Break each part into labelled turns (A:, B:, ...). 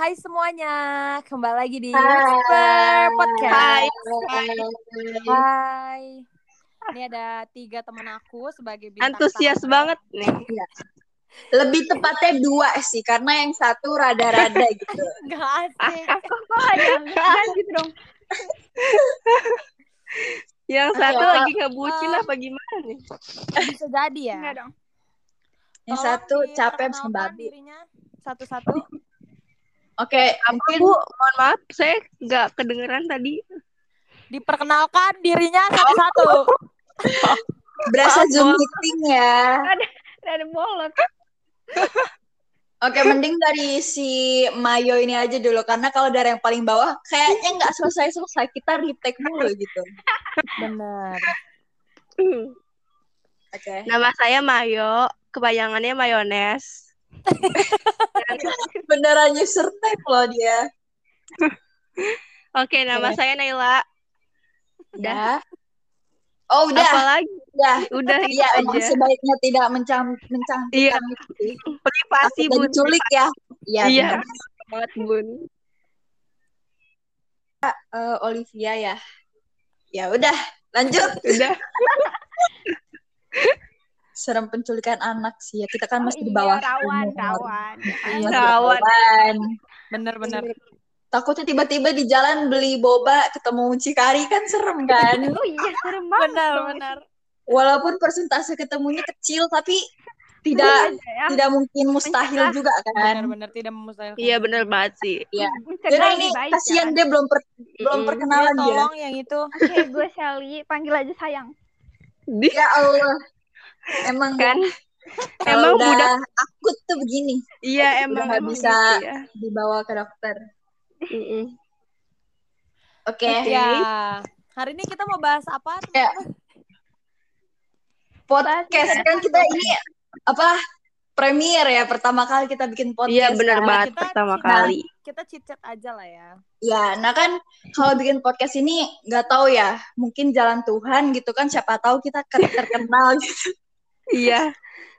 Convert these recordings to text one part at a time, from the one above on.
A: Hai semuanya, kembali lagi di
B: Hai.
A: Whisper Podcast.
C: Hai.
A: Hai. Ini ada tiga teman aku sebagai bintang
C: Antusias
A: tamu.
C: banget nih.
B: Lebih tepatnya dua sih, karena yang satu rada-rada gitu.
A: Gak asik.
D: Kok jangan gitu dong.
C: Yang satu
B: Kak.
C: lagi ngebucin
A: Um,
C: apa gimana nih?
A: Bisa jadi ya.
D: Enggak dong.
B: Yang
A: Tolong
B: satu capek
A: dirinya satu-satu.
B: Oke,
C: Apa
B: mungkin
C: bu? Mohon maaf, saya nggak kedengeran tadi.
A: Diperkenalkan dirinya satu-satu.
B: berasa
C: Maaf,
B: Zoom
C: Bang.
B: meeting ya.
D: Ada bolot.
B: Oke, mending dari si Mayo ini aja dulu. Karena kalau dari yang paling bawah, kayaknya nggak selesai-selesai. Kita retake mulu gitu.
A: Bener.
C: Hmm.
B: Oke.
C: Nama saya Mayo, kebayangannya mayones.
B: Beneran user type loh dia.
C: Oke, nama
B: Oke.
C: saya Naila.
B: Udah. Oh, udah.
C: Apa lagi?
B: Udah.
C: Udah
B: Iya, emang
C: aja.
B: sebaiknya tidak mencam
C: Iya.
B: mencantumkan itu sih.
C: Privasi bun.
B: culik ya. Iya,
C: Iya. Banget bun.
B: Eh, Olivia ya. Ya udah, lanjut.
C: Udah.
B: Serem penculikan anak sih ya. Kita kan
D: Oh
B: masih di
D: iya,
B: bawah
D: rawan,
B: umur.
D: rawan.
B: Masih
C: Rawan.
B: rawan.
A: Bener-bener.
B: Takutnya tiba-tiba di jalan beli boba ketemu mucikari kan serem kan.
D: Oh iya, serem banget.
A: Bener,
D: dong.
A: bener.
B: Walaupun persentase ketemunya kecil tapi tidak
D: ya.
B: tidak mungkin mustahil
D: Mencegah.
B: juga kan.
A: Bener-bener tidak memustahilkan.
C: Iya bener banget sih.
D: Mencegah
B: Jadi ini
D: baik,
B: kasihan
D: kan?
B: dia belum per- belum.
A: Iya,
B: perkenalan dia.
A: tolong yang itu.
D: Oke, gue Shelly. Panggil aja sayang.
B: Ya Allah. Emang
C: kan?
B: kalau
C: Emang
B: udah
C: budak
B: akut tuh begini
C: Iya emang
B: nggak bisa.
C: gitu ya.
B: dibawa ke dokter. Oke.
A: Ya. Hari ini kita mau bahas apa?
B: Ya. Podcast kan kita ini apa premier ya pertama kali kita bikin podcast.
C: Iya bener
B: kan.
C: banget
A: Kita
C: pertama
A: cinta.
C: kali.
A: Kita chit-chat aja lah ya.
B: Ya, nah kan kalau bikin podcast ini nggak tahu ya, mungkin jalan Tuhan gitu kan siapa tahu kita ke- terkenal gitu.
C: Iya.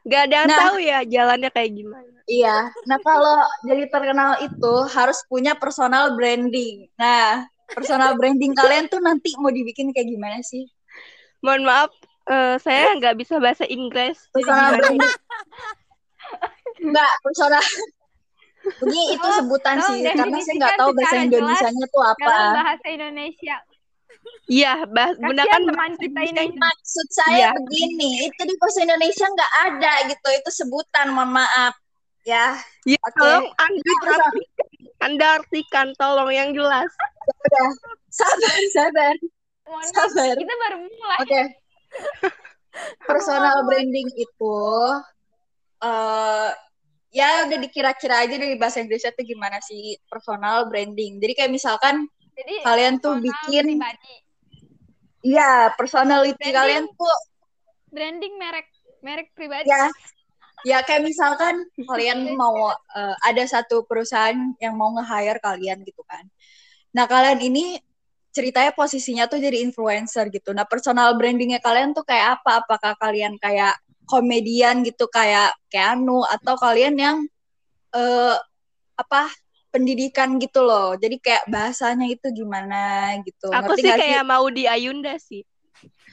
C: Gak ada yang
B: Nah.
C: tahu ya jalannya kayak gimana.
B: Iya. Nah, kalau jadi terkenal itu harus punya personal branding. Nah, personal branding kalian tuh nanti mau dibikin kayak gimana sih?
C: Mohon maaf, eh, saya nggak bisa bahasa Inggris. Jadi
B: Personal branding. Enggak, personal. Ini itu sebutan
D: tolong
B: sih, karena saya nggak tahu bahasa Indonesianya tuh apa.
D: Dalam bahasa Indonesia.
C: Iya, bahas
D: Kasihan
C: gunakan
D: teman kita ini.
B: Maksud saya
C: Iya.
B: begini, itu di bahasa Indonesia nggak ada gitu, itu sebutan, mohon maaf. Ya,
C: Ya,
B: Oke.
C: tolong Anda artikan, Anda artikan tolong yang jelas.
B: udah. Sabar, sabar.
D: Mohon maaf,
B: Sabar.
D: kita baru mulai.
B: Oke. Personal branding itu eh ya udah dikira-kira aja dari bahasa Inggrisnya tuh gimana sih personal branding. Jadi kayak misalkan
D: Jadi,
B: kalian tuh bikin
D: pribadi.
B: iya personality
D: Branding.
B: kalian tuh
D: branding merek merek pribadi.
B: ya ya kayak misalkan kalian mau eh, ada satu perusahaan yang mau nge-hire kalian gitu kan. Nah, kalian ini ceritanya posisinya tuh jadi influencer gitu. Nah, personal brandingnya kalian tuh kayak apa? Apakah kalian kayak komedian gitu kayak Keanu atau kalian yang eh apa pendidikan gitu loh. Jadi kayak bahasanya itu gimana gitu.
C: Aku
B: Ngerti
C: sih kayak mau di Ayunda sih.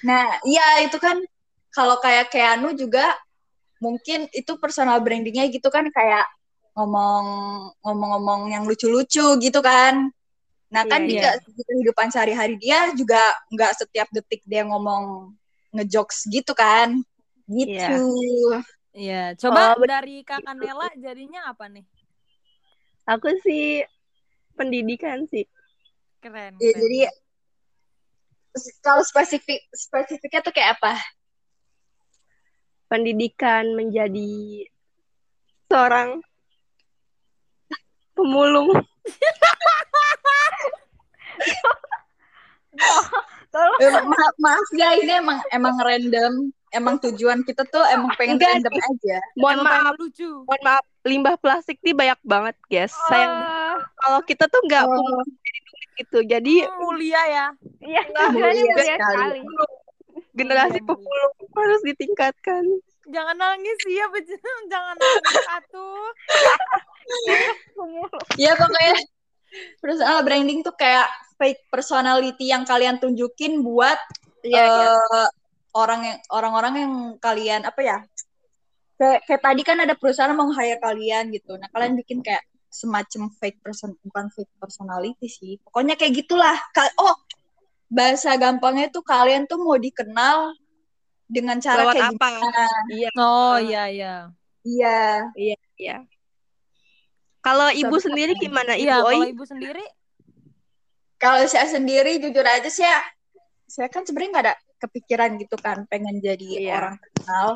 B: Nah, iya itu kan kalau kayak Keanu juga mungkin itu personal brandingnya gitu kan kayak ngomong ngomong-ngomong yang lucu-lucu gitu kan. Nah kan
C: Iya,
B: juga di kehidupan sehari-hari dia juga nggak setiap detik dia ngomong ngejokes gitu kan. Gitu.
A: Iya, coba
C: Oh,
A: dari Kakak Nela jadinya apa nih?
C: Aku sih pendidikan sih.
A: Keren.
B: Ya,
A: keren.
B: jadi kalau spesifik spesifiknya tuh kayak apa?
C: Pendidikan menjadi seorang pemulung.
D: Tolong.
B: Eh, maaf, maaf ya ini emang emang random. Emang tujuan kita tuh emang pengen
C: Enggak.
B: random aja.
C: Mohon
A: Emang
C: maaf,
A: lucu.
C: mohon maaf. Limbah plastik nih banyak banget, guys. Sayang
D: Eh,
C: kalau kita tuh nggak
B: Oh.
C: jadi duit gitu. Jadi
A: Hmm, mulia ya.
D: Iya,
B: iya
D: mulia
B: sekali.
D: sekali.
C: generasi
A: Mulia, mulia.
C: pemulung harus ditingkatkan.
A: Jangan nangis ya, jangan nangis atuh.
D: Mulu.
B: ya pokoknya personal branding tuh kayak fake personality yang kalian tunjukin buat
C: Iya, iya.
B: eh, orang yang orang-orang yang kalian apa ya kayak, kayak tadi kan ada perusahaan mau hire kalian gitu nah kalian bikin kayak semacam fake person bukan fake personality sih pokoknya kayak gitulah oh bahasa gampangnya tuh kalian tuh mau dikenal dengan cara
C: Lewat
B: kayak
C: apa?
B: gimana
C: Iya,
A: Oh
C: Ah.
A: iya iya.
B: iya
C: iya, iya. Kalau ibu
B: Sampai
C: sendiri gimana ibu?
A: Iya, kalau ibu sendiri
B: kalau saya sendiri jujur aja sih ya saya kan sebenarnya nggak ada kepikiran gitu kan pengen jadi
C: Iya.
B: orang terkenal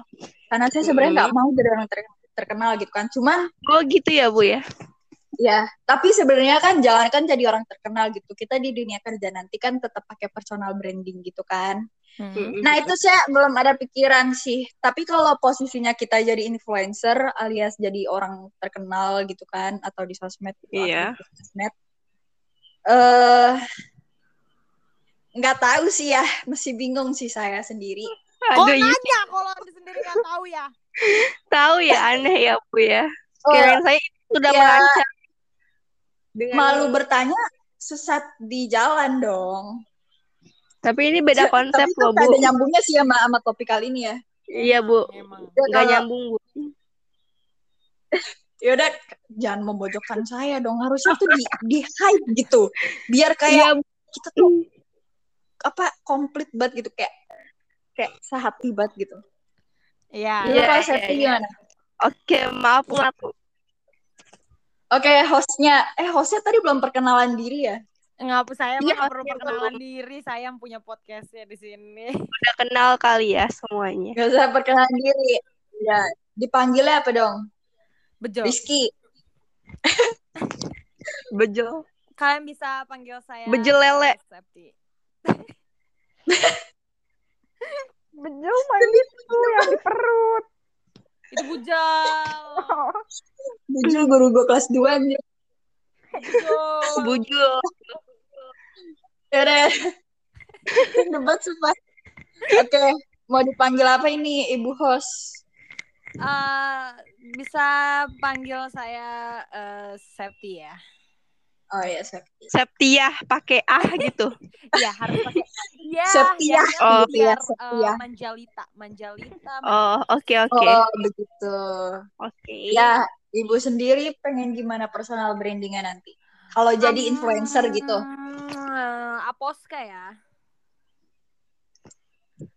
B: karena saya sebenarnya nggak mau jadi orang ter- terkenal gitu kan cuman
C: Oh gitu ya bu ya?
B: ya tapi sebenarnya kan jangan kan jadi orang terkenal gitu kita di dunia kerja nanti kan tetap pakai personal branding gitu kan
A: Hmm.
B: nah itu saya belum ada pikiran sih tapi kalau posisinya kita jadi influencer alias jadi orang terkenal gitu kan atau di sosmed gitu,
C: Iya.
B: di sosmed eh nggak tahu sih ya masih bingung sih saya sendiri
A: Kok
C: Aduh, iya.
A: nanya kalau anda sendiri nggak tahu ya?
C: tahu ya aneh ya bu ya.
B: Oh,
C: Kirain saya sudah
B: ya.
C: merancang. Dengan...
B: malu bertanya sesat di jalan dong
C: Tapi ini beda konsep
B: tapi itu
C: loh
B: nggak
C: bu.
B: ada nyambungnya sih sama sama topik kali ini ya
C: Iya bu.
A: Emang.
B: Ya,
C: Nggak
B: kalau-
C: nyambung bu.
B: yaudah jangan memojokkan saya dong harusnya tuh di di hide gitu biar kayak
C: Iya Bu.
B: kita tuh apa komplit banget gitu kayak kayak sehati banget gitu
A: Iya.
B: Dulu
C: Iya,
B: kalau
C: iya,
B: saya
C: iya.
B: gimana
C: Oke maaf maaf.
B: oke hostnya eh hostnya tadi belum perkenalan diri ya
A: Nggak, saya
C: Iya,
A: nggak perlu
C: iya,
A: perkenalan diri. Saya yang punya podcastnya di sini.
C: Udah kenal kali ya semuanya.
B: Gak usah perkenalan diri ya dipanggilnya apa dong
A: Bejo.
B: Rizky
C: Bejo.
A: Kalian bisa panggil saya
C: Bejo lele.
A: Septi.
D: Bejo main itu yang di perut.
A: Itu bujal.
B: Buju guru gue kelas 2 anjir
A: Bujal.
C: Bujul.
B: Yaudah. Debat sumpah. Oke, mau dipanggil apa ini Ibu host?
A: Eh, bisa panggil saya eh, Septi ya.
B: Oh ya, Septi.
C: Septiah pakai ah gitu.
A: Iya harus pakai. Iya.
B: Septia.
A: ya,
C: Oh,
A: biar
B: gitu ya, Septia.
A: eh, Manjalita, Manjalita.
C: Oh oke oke
B: Oh, begitu.
C: oke.
B: Ya, Ibu sendiri pengen gimana personal brandingnya nanti? Kalau jadi influencer gitu.
A: Aposka ya.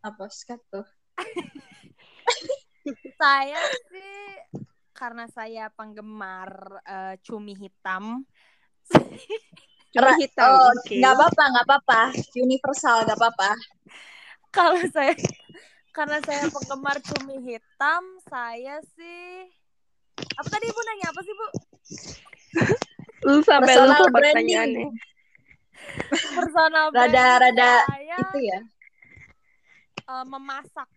B: Apa skat tuh?
A: Saya sih karena saya penggemar eh, cumi hitam.
B: Ra-
C: hitam,
B: Oh,
C: oke.
B: nggak apa-apa, nggak apa-apa. Universal, nggak apa-apa.
A: Kalau saya karena saya penggemar cumi hitam, saya sih apa tadi ibu nanya apa sih bu?
C: Lu sampai
B: Personal
C: lupa
B: branding.
C: pertanyaannya.
A: Personal
B: Rada-
A: branding
B: rada
A: saya
B: Itu ya.
A: eh, memasak.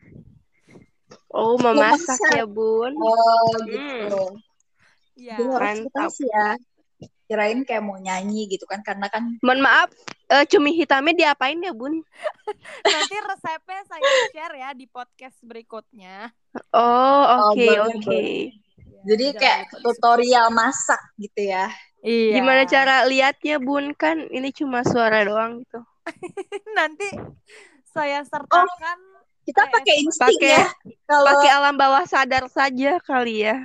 C: Oh memasak
B: Memasak.
C: ya bun.
B: Oh, gitu.
A: Ya.
B: Jadi harus kita
C: Mantap.
B: ya. Kirain kayak mau nyanyi gitu kan, karena kan
C: Mohon maaf, eh, cumi hitamnya diapain ya bun?
A: Nanti resepnya saya share ya di podcast berikutnya.
C: Oh oke
B: boleh,
C: oke.
B: boleh.
A: Ya,
B: jadi
A: jangan
B: kayak
A: di-
B: tutorial masak gitu ya.
A: Iya.
C: Gimana cara lihatnya bun? Kan ini cuma suara doang gitu.
A: Nanti saya sertakan
B: Kita
A: Eh,
B: pakai insting ya. Kalau
C: Pakai alam bawah sadar saja kali ya.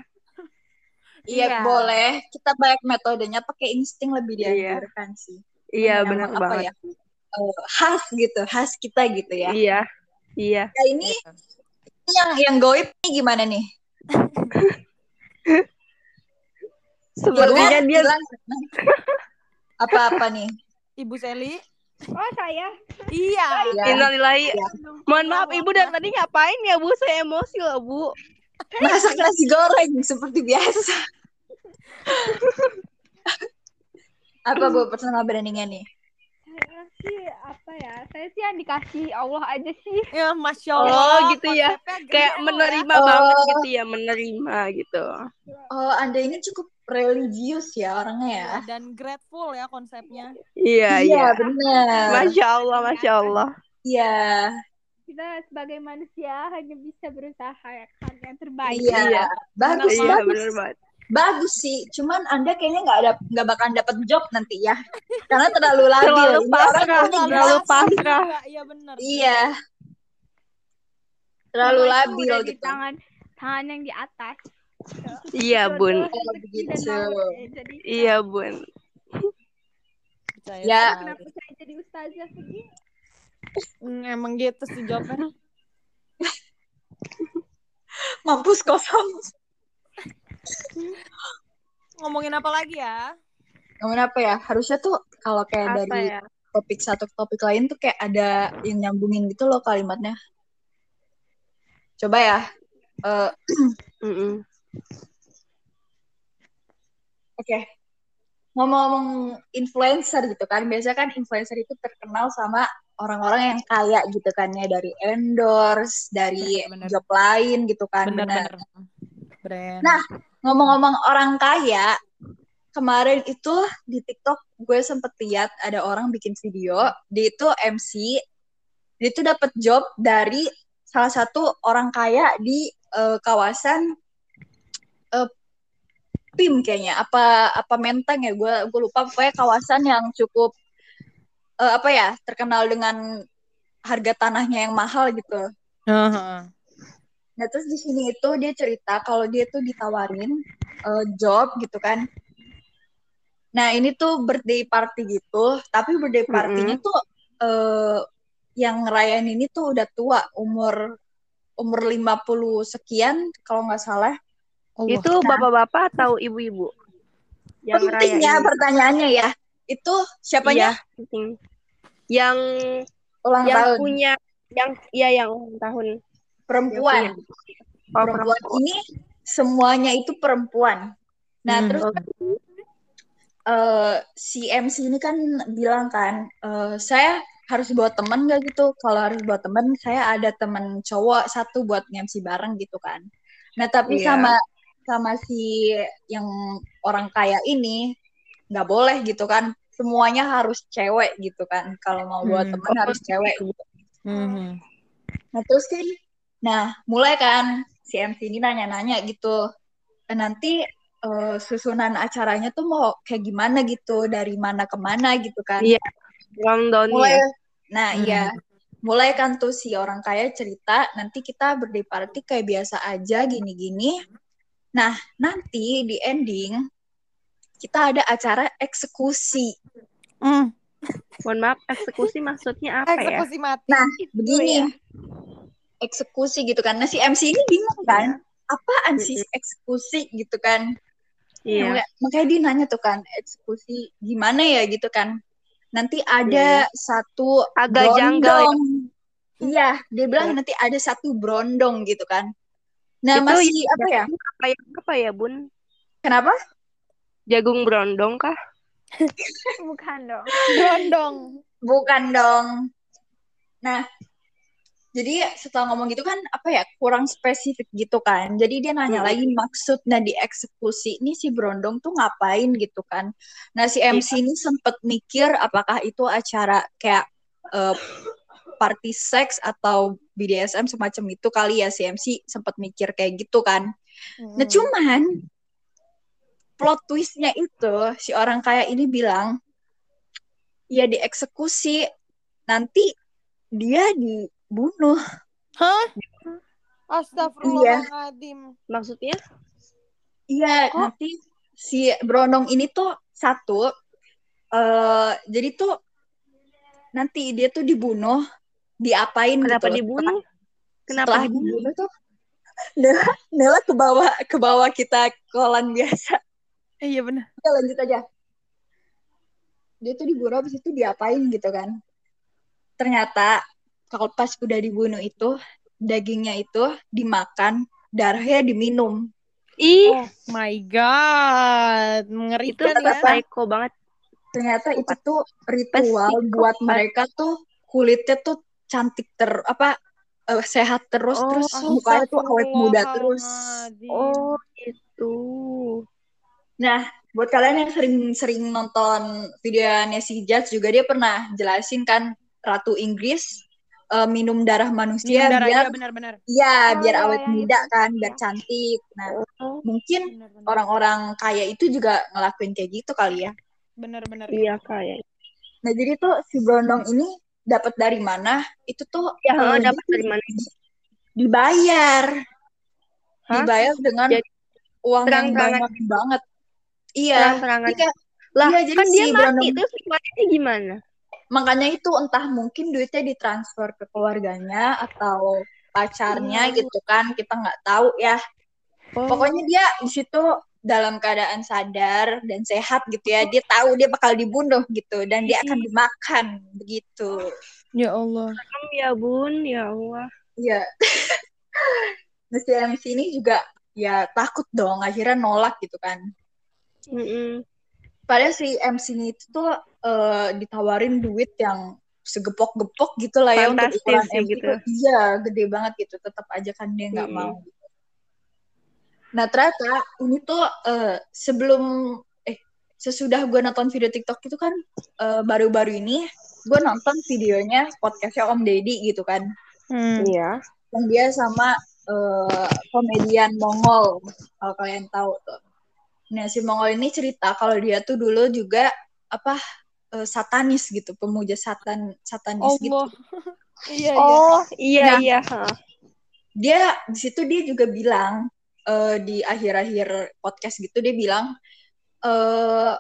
B: Iya
A: Iya.
B: boleh, kita banyak metodenya pakai insting lebih
C: Iya.
B: dianjurkan sih.
C: Iya benar
B: apa
C: banget.
B: ya? eh, khas gitu, khas kita gitu ya.
C: Iya. Iya.
B: Nah, ini ini yang yang goib ini gimana nih?
C: Sepertinya
B: Hilang,
C: dia
B: apa-apa nih?
A: Ibu Seli.
D: Oh saya.
A: Iya.
B: Ya.
C: Innalillahi.
B: Iya.
C: Mohon maaf ibu dari tadi ngapain ya bu? Saya emosi loh bu.
B: Masak nasi goreng seperti biasa. apa bu personal brandingnya nih?
D: Saya sih apa ya? Saya sih yang dikasih Allah aja sih.
A: Ya, masya
C: Oh,
A: Allah.
C: gitu ya. Kayak
A: loh
C: menerima
B: Oh.
C: banget gitu ya, menerima gitu.
B: Oh, anda ini cukup religius ya orangnya ya.
A: ya. Dan grateful ya konsepnya.
C: Iya iya.
B: benar.
C: Masya Allah, masya Allah.
B: Iya.
D: Kita sebagai manusia hanya bisa berusaha ya kan yang terbaik.
B: Iya. Bagus,
C: Iya
B: bagus.
C: banget.
B: bagus sih cuman anda kayaknya nggak ada nggak bakalan dapat job nanti ya karena terlalu labil
C: Terlalu pasrah, terlalu pasrah.
A: Iya benar.
B: iya terlalu labil
D: udah di
B: gitu
D: tangan tangan yang di atas.
C: Iya, Bun.
D: Jodoh,
B: Oh, begitu.
C: Iya, Bun.
A: Percaya
B: Ya.
D: kenapa saya jadi ustazah begini?
A: Emang gitu sih jawabnya.
B: mampus kosong
A: Ngomongin apa lagi ya?
B: ngomongin apa ya harusnya tuh kalau kayak
C: Apa
B: dari
C: ya?
B: topik satu ke topik lain tuh kayak ada yang nyambungin gitu loh kalimatnya coba ya Eh,
C: Mm-mm.
B: Oke. Ngomong-ngomong influencer gitu kan, biasanya kan influencer itu terkenal sama orang-orang yang kaya gitu kan ya dari endorse, dari
A: Bener, bener.
B: job lain gitu kan.
A: Bener-bener. Brand.
B: Nah, Ngomong-ngomong orang kaya, kemarin itu di TikTok gue sempet lihat ada orang bikin video, dia itu MC, dia itu dapat job dari salah satu orang kaya di eh, kawasan eh, PIM kayaknya apa apa Menteng ya gue gue lupa pokoknya kawasan yang cukup eh, apa ya terkenal dengan harga tanahnya yang mahal gitu.
A: Heeh.
B: Nah terus di sini itu dia cerita kalau dia tuh ditawarin eh, job gitu kan. Nah ini tuh birthday party gitu, tapi birthday partinya tuh eh, yang ngerayain ini tuh udah tua umur umur 50 sekian kalau nggak salah.
A: Allah.
C: Itu bapak-bapak atau ibu-ibu? Yang
B: Pentingnya
C: ngerayain.
B: pertanyaannya ya, itu siapanya
C: Iya, penting. Yang
B: ulang
C: yang
B: tahun
C: punya yang iya yang ulang tahun.
B: perempuan.
C: yang Oh,
B: perempuan ini semuanya itu perempuan. Nah
A: Hmm.
B: terus eh si MC ini kan bilang kan, eh, saya harus bawa temen gak gitu? Kalau harus bawa temen, saya ada temen cowok satu buat MC bareng gitu kan. Nah tapi
C: Iya.
B: sama sama si yang orang kaya ini nggak boleh gitu kan. Semuanya harus cewek gitu kan. Kalau mau bawa
A: Hmm.
B: temen harus cewek.
A: Mhm.
B: Nah terus kan, nah mulai kan si MC ini nanya-nanya gitu. "Eh, Nanti eh, susunan acaranya tuh mau kayak gimana gitu, dari mana ke mana gitu kan.
C: Iya. Rundown
B: Mulai,
C: ya.
B: nah
A: Hmm.
B: iya, mulai kan tuh si orang kaya cerita, nanti kita birthday party kayak biasa aja gini-gini. Nah nanti di ending kita ada acara eksekusi.
A: Hmm.
C: Mohon maaf, eksekusi maksudnya apa ya?
A: Eksekusi mati.
B: Nah
C: ya.
B: begini, eksekusi gitu kan. Nah si MC ini bingung kan, apaan sih eksekusi gitu kan?
C: Iya.
B: Makanya- Makanya dia nanya tuh kan, eksekusi gimana ya gitu kan. Nanti ada satu
C: Iya. Agak janggal ya.
B: Iya, dia bilang nanti ada satu brondong gitu kan. Nah,
C: Itu
B: masih apa ya?
C: Apa ya, apa ya, Bun?
B: Kenapa?
C: Jagung brondong kah?
D: Bukan dong.
A: Brondong.
B: Bukan dong. Nah, jadi setelah ngomong gitu kan apa ya kurang spesifik gitu kan. Jadi dia nanya
C: Mm-mm.
B: lagi maksudnya dieksekusi ini si Brondong tuh ngapain gitu kan. Nah si MC ini sempet mikir apakah itu acara kayak eh, party seks atau BDSM semacam itu kali ya si MC sempet mikir kayak gitu kan. Nah
A: Hmm.
B: cuman plot twistnya itu si orang kaya ini bilang ya dieksekusi nanti dia dibunuh.
A: Hah? Astagfirullahaladzim.
C: Maksudnya?
B: Iya
C: Kok?
B: nanti si Brondong ini tuh satu eh jadi tuh nanti dia tuh dibunuh diapain
C: Kenapa
B: gitu.
C: dibunuh? Kenapa
B: Setelah
C: dibunuh?
B: dibunuh tuh Nela, Nela ke bawah ke bawah kita kolan biasa.
A: Iya benar.
B: Kita lanjut aja. Dia tuh dibunuh habis itu diapain gitu kan. Ternyata kalau pas udah dibunuh itu dagingnya itu dimakan, darahnya diminum.
C: Ih,
A: Oh my god,
C: itu
A: mengerikan ya.
C: psycho banget.
B: Ternyata itu tuh ritual buat mereka tuh kulitnya tuh cantik ter apa eh, sehat terus
C: Oh,
B: terus mukanya tuh awet muda terus.
C: Oh, itu.
B: Nah, buat kalian yang sering-sering nonton videonya si Judge juga dia pernah jelasin kan Ratu Inggris eh, minum darah manusia
A: Minum darah
B: biar
A: iya benar-benar.
B: iya
D: Oh,
B: biar
D: iya,
B: awet
D: yang
B: muda
D: itu.
B: kan biar cantik nah
C: Oh,
B: mungkin orang-orang kaya itu juga ngelakuin kayak gitu kali ya
A: Benar-benar.
C: iya kayak.
B: nah jadi tuh si Brondong ini dapat dari mana itu tuh
C: Ya,
B: eh,
C: dapat
B: dia
C: dari mana?
B: dibayar
C: Hah?
B: dibayar dengan
C: Jadi
B: uang yang
C: terang-terangan
B: banyak banget iya. Jadi kayak-
C: Lah,
B: iya, jadi
C: kan dia
B: si
C: mati
B: Brondong
C: terus gimana gimana?
B: makanya itu entah mungkin duitnya ditransfer ke keluarganya atau pacarnya
C: Iya.
B: gitu kan kita nggak tahu ya
C: Oh,
B: pokoknya dia di situ dalam keadaan sadar dan sehat gitu ya dia tahu dia bakal dibunuh gitu dan dia akan dimakan begitu
A: Ya Allah.
C: ya bun, ya Allah.
B: Iya nah si MC ini juga ya takut dong akhirnya nolak gitu kan
C: Mm-mm.
B: padahal si MC ini itu tuh eh, ditawarin duit yang segepok-gepok gitu lah ya untuk
C: Fantastis
B: ukuran
C: sih
B: MC
C: gitu.
B: iya gede banget gitu tetap aja kan dia nggak mau gitu. Nah ternyata ini tuh eh, sebelum eh sesudah gue nonton video TikTok itu kan eh, baru-baru ini gue nonton videonya podcastnya Om Deddy gitu kan
A: Hmm.
C: Iya.
B: yang dia sama eh, komedian Mongol kalau kalian tahu tuh. Nah si Mongol ini cerita kalau dia tuh dulu juga apa eh, satanis gitu, pemuja satan satanis gitu.
A: Allah. Iya, iya.
C: Oh, iya
B: Nah.
C: iya.
B: Dia di situ dia juga bilang eh, di akhir-akhir podcast gitu dia bilang eh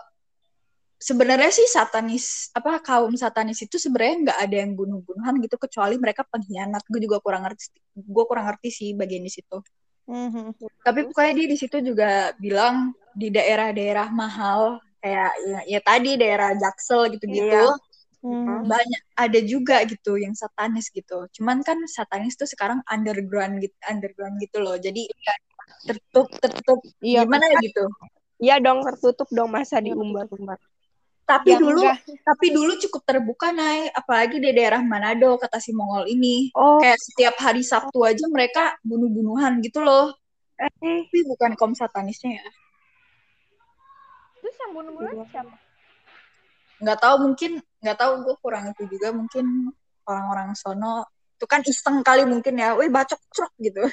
B: sebenarnya sih satanis apa kaum satanis itu sebenarnya nggak ada yang bunuh-bunuhan gitu kecuali mereka pengkhianat. Gue juga kurang ngerti, gue kurang ngerti sih bagian di situ.
A: Mhm.
B: tapi pokoknya dia di situ juga bilang di daerah-daerah mahal kayak ya, ya tadi daerah Jaksel gitu-gitu
C: Iya.
A: Mhm.
B: banyak ada juga gitu yang satanis gitu cuman kan satanis tuh sekarang underground gitu underground gitu loh jadi tertutup tertutup.
A: Iya.
B: gimana ya gitu?
C: Iya dong tertutup dong masa
A: Iya,
C: diumbar-umbar.
B: tapi
A: Yang
B: dulu
A: enggak.
B: tapi dulu cukup terbuka naik apalagi di daerah Manado kata si Mongol ini.
C: Oh,
B: kayak setiap hari Sabtu aja mereka bunuh-bunuhan gitu loh.
C: Eh,
B: tapi bukan kaum satanisnya ya.
D: Terus yang bunuh-bunuh siapa?
B: nggak tahu mungkin nggak tahu gue kurang itu juga. Mungkin orang-orang sono. Itu kan iseng kali mungkin ya, wih bacok crok gitu.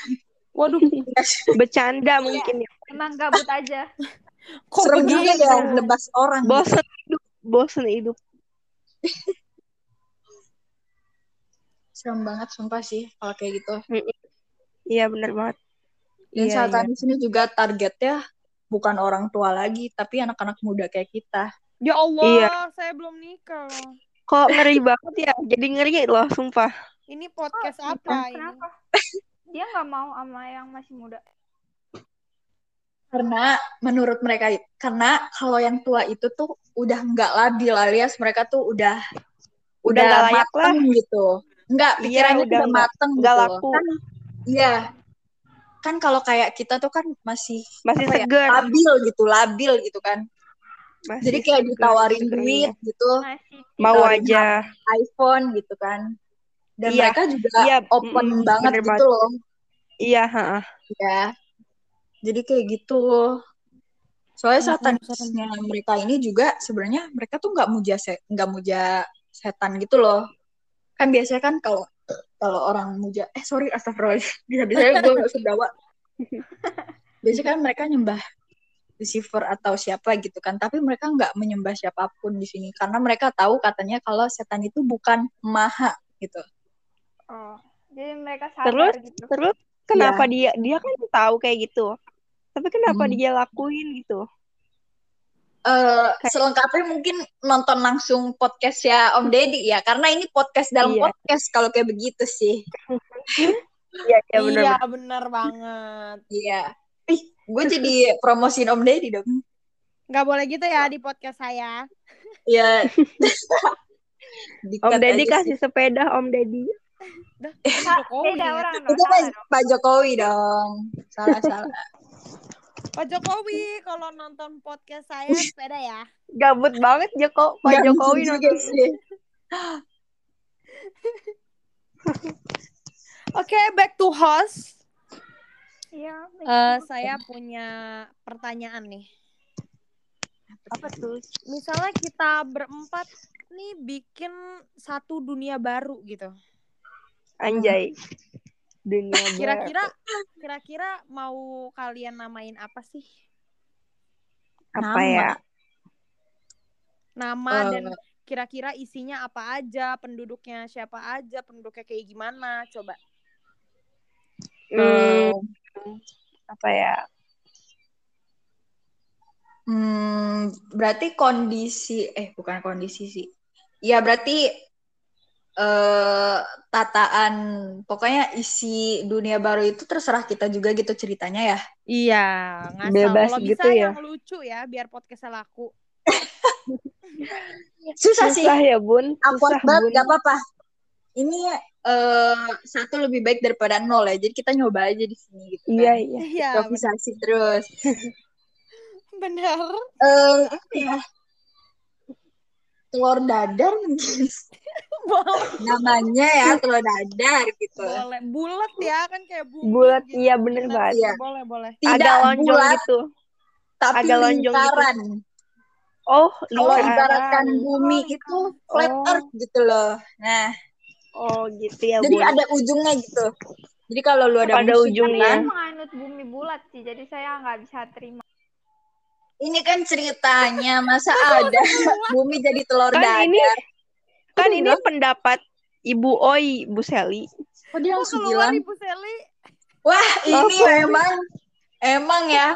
A: Waduh,
C: bercanda mungkin ya.
D: Emang gabut aja.
A: kok
B: Serem juga
A: begitu?
B: ya nebas orang. gitu.
C: Bosen hidup, bosen hidup.
B: Serem banget sumpah sih kalau kayak gitu.
C: Iya benar banget.
B: Dan
A: Iya,
B: saat di sini juga targetnya bukan orang tua lagi, tapi anak-anak muda kayak kita.
A: Ya Allah,
C: Iya.
A: saya belum nikah.
C: Kok ngeri banget ya? Jadi ngeri loh, sumpah.
A: Ini podcast
D: Oh,
A: apa ini?
D: Kenapa? Dia nggak mau sama yang masih muda.
B: Karena menurut mereka, karena kalau yang tua itu tuh udah nggak labil alias mereka tuh udah
C: Udah nggak layak
B: mateng gitu. Enggak,
C: Iya,
B: pikirannya
C: udah
B: udah,
C: nggak-
B: mateng
C: nggak
B: gitu.
C: laku.
B: Kan iya. Kan kalau kayak kita tuh kan masih
C: Masih
B: apa ya, labil gitu, labil gitu kan.
C: Masih
B: Jadi kayak ditawarin
C: seger,
B: duit
C: iya.
B: gitu,
D: Masih.
C: Mau aja.
B: iPhone gitu kan. Dan
C: Iya,
B: mereka juga
C: iya,
B: open
C: mm-mm,
B: banget gitu
C: banget.
B: loh.
C: Iya, ha.
B: Ya. Jadi kayak gitu. Soalnya satanisnya mereka ini juga sebenarnya mereka tuh nggak muja se- nggak muja setan gitu loh. Kan biasanya kan kalau kalau orang muja eh sorry astagfirullah bisa bisa gue nggak sedawa. biasanya kan mereka nyembah Lucifer atau siapa gitu kan, tapi mereka nggak menyembah siapa pun di sini karena mereka tahu katanya kalau setan itu bukan maha gitu.
D: Oh. Jadi mereka sadar
C: Terus,
D: gitu.
C: terus kenapa dia dia kan tahu kayak gitu. Tapi kenapa
B: Hmm.
C: dia lakuin gitu?
B: eh selengkapnya mungkin nonton langsung podcast ya Om Deddy ya karena ini podcast dalam
C: Iya.
B: podcast kalau kayak begitu sih
C: Iya, iya benar.
A: Iya, benar banget.
B: iya ih gue jadi promosiin Om Deddy dong
A: Nggak boleh gitu ya di podcast saya.
B: ya
C: Om Deddy kasih sepeda Om Deddy.
A: Dah,
D: Kak,
A: Jokowi
D: beda
A: ya.
D: orang
B: sih.
D: dong.
B: itu Pak,
D: dong.
B: Pak Jokowi dong salah salah
A: Pak Jokowi kalau nonton podcast saya sepeda ya.
C: Gabut banget Joko Pak
B: Nggak
C: Jokowi nonton.
B: sih
A: Oke, back to host.
D: Iya.
A: Eh, saya punya pertanyaan nih.
C: Apa tuh?
A: Misalnya kita berempat nih bikin satu dunia baru gitu.
C: Anjay. Dunia.
A: Kira-kira kira-kira mau kalian namain apa sih?
C: apa
B: Nama.
C: ya?
A: Nama
B: Eh.
A: dan kira-kira isinya apa aja, penduduknya siapa aja, penduduknya kayak gimana? Coba.
C: Hmm, apa ya?
B: Hmm, berarti kondisi eh bukan kondisi sih. Ya berarti eh tataan pokoknya isi dunia baru itu terserah kita juga gitu ceritanya ya.
A: Iya, ngasal.
C: Bebas
A: Kalau
C: gitu
A: bisa
C: ya.
A: yang lucu ya, biar podcastnya laku.
B: Susah, sih.
C: Susah ya, Bun. Susah,
B: banget
C: Bun.
B: gak apa-apa. Ini eh satu lebih baik daripada nol ya. Jadi kita nyoba aja di sini gitu.
C: Iya,
B: kan.
C: iya.
A: Iya,
B: Improvisasi terus.
A: benar.
B: Eh apa ya? Telur dadar mungkin
A: Boleh,
B: namanya ya telur dadar gitu.
A: boleh. Bulat ya, kan kayak bumi.
C: Bulat,
A: gitu.
C: iya bener
A: Benar,
C: banget.
B: Iya.
A: Boleh, boleh.
B: Tidak
C: Agak lonjong
B: bulat
C: gitu.
B: tapi
C: agak lonjong gitu.
B: lingkaran.
C: Oh,
B: Kalau ibaratkan bumi itu flat
C: Oh.
B: earth gitu loh. Nah,
C: Oh, gitu ya,
B: jadi
C: Bun.
B: ada ujungnya gitu. Jadi kalau lu ada
C: Ada
B: musuh
C: ujungnya.
B: kan,
D: menganut bumi bulat sih, jadi saya nggak bisa terima.
B: ini kan ceritanya masa ada bumi jadi telur
C: Kan
B: dadar.
C: ini kan ini pendapat Ibu Oi, Bu Seli.
B: Oh, dia langsung bilang,
A: Ibu Seli?
B: wah ini
C: Apa?
B: emang emang ya.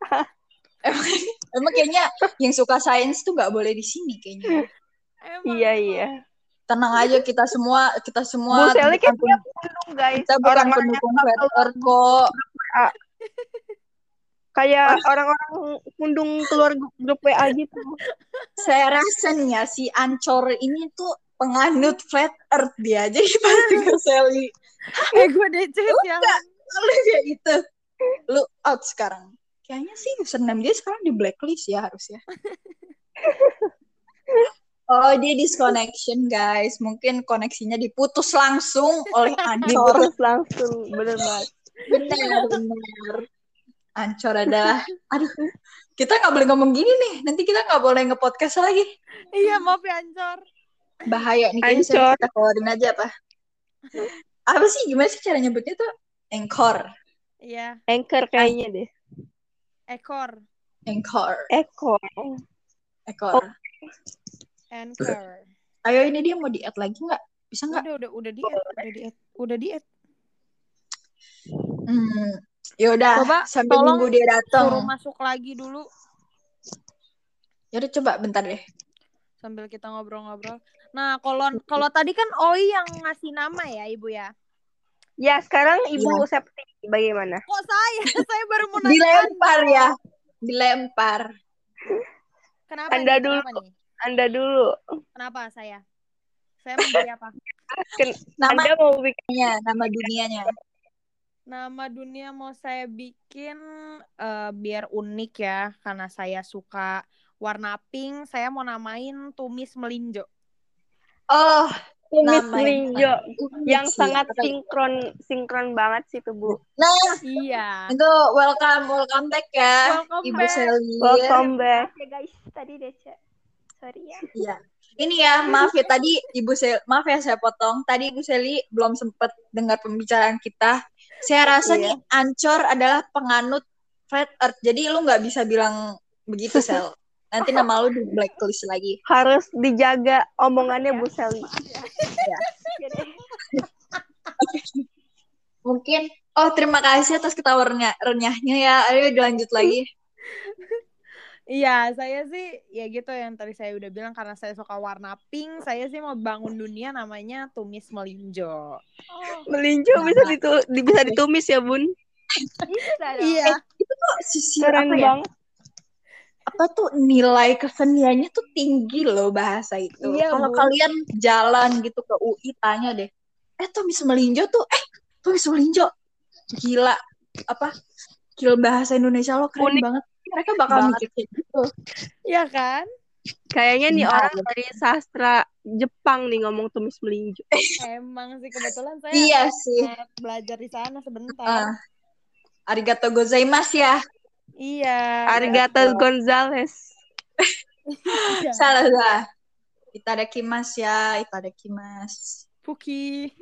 B: emang, emang kayaknya yang suka sains tuh nggak boleh di sini kayaknya.
A: Emang,
C: Iya, iya.
B: Tenang aja kita semua kita
C: Bu
B: semua
C: Seli
B: bukan
C: kan dia guys.
B: kita bukan pendukung earth kok.
C: Kayak orang-orang kundung keluar grup WA gitu.
B: Saya rasa nih ya si Ancor ini tuh penganut flat earth dia. Jadi pasti ke Sally
A: Eh, gue DC yang
B: lu kayak gitu. Lu out sekarang. Kayaknya sih username dia sekarang di blacklist ya harusnya. Oh dia disconnection guys. Mungkin koneksinya diputus langsung oleh Ancor.
C: Diputus langsung, bener banget.
B: benar benar Ancor adalah aduh kita nggak boleh ngomong gini nih nanti kita nggak boleh nge-podcast lagi
A: Iya, maaf ya, Ancor.
B: bahaya nih
C: Ancor.
B: kita keluarin aja apa apa sih gimana sih cara nyebutnya tuh Anchor
A: Iya,
C: Anchor kayaknya deh.
A: ekor.
B: Anchor
C: Eko.
B: Anchor
A: Anchor.
B: ayo ini dia mau di add lagi nggak bisa nggak
A: Udah, udah, udah diet, udah diet, udah diet.
B: hmm yaudah
A: Coba
B: sambil
A: tolong
B: nunggu dia
A: Suruh
B: datang
A: masuk lagi dulu
B: yaudah coba bentar deh
A: sambil kita ngobrol-ngobrol. Nah, kalau kalau tadi kan Oi yang ngasih nama ya, Ibu ya.
C: Ya, sekarang Ibu
B: Iya.
C: Septi bagaimana?
A: Kok saya? saya baru mau nanya.
B: dilempar ya dilempar
A: Kenapa
C: Anda
A: nih?
C: dulu.
A: Kenapa nih?
C: Anda dulu.
A: Kenapa saya? Saya menjadi apa?
B: nama
C: Anda mau bikin
B: dunianya nama dunianya
A: Nama dunia mau saya bikin eh, biar unik ya, karena saya suka warna pink. Saya mau namain tumis melinjo.
B: oh
C: kumis
B: Nama
C: melinjo yang
B: sih.
C: sangat sinkron sinkron banget sih tuh Bu.
B: nah
A: Iya.
B: itu welcome welcome back ya
A: Welcome
B: ibu
A: back.
B: Sally
C: Welcome back.
D: ya guys, tadi Dece. Sorry ya.
B: Iya. Ini ya, maaf ya tadi Ibu Sel, maaf ya saya potong. Tadi Ibu Seli belum sempat dengar pembicaraan kita. Saya rasa
C: Iya.
B: nih Ancor adalah penganut flat earth. Jadi lu nggak bisa bilang begitu, Sel. Nanti nama lu di blacklist lagi.
C: Harus dijaga omongannya Bu Seli.
D: Ya.
B: Mungkin oh terima kasih atas ketawa renyah, renyahnya ya. Ayo dilanjut lagi.
A: Iya, saya sih ya gitu yang tadi saya udah bilang karena saya suka warna pink, saya sih mau bangun dunia namanya tumis melinjo.
D: Oh,
C: Melinjo bisa ditu di- bisa ditumis ya, Bun.
D: bisa dong.
A: Iya.
B: Kok sisi
C: Keren
B: apa ya?
C: banget.
B: Apa tuh nilai keseniannya tuh tinggi loh bahasa itu.
C: Iya,
B: Kalau kalian jalan gitu ke UI tanya deh. Eh tumis melinjo tuh eh tumis melinjo. Gila apa? Skill bahasa Indonesia lo keren
C: Unik
B: banget. Mereka bakal mikir kayak gitu.
A: Iya kan?
C: Kayaknya nih
B: Benar.
C: orang dari sastra Jepang nih ngomong tumis melinjo.
A: Emang sih kebetulan saya
B: Iya sih.
A: belajar di sana sebentar.
B: Ah. Arigato gozaimasu ya.
A: Iya.
C: Arigato Gonzales.
A: Iya.
B: Salah lah. Itadakimasu ya, itadakimasu.
A: Puki.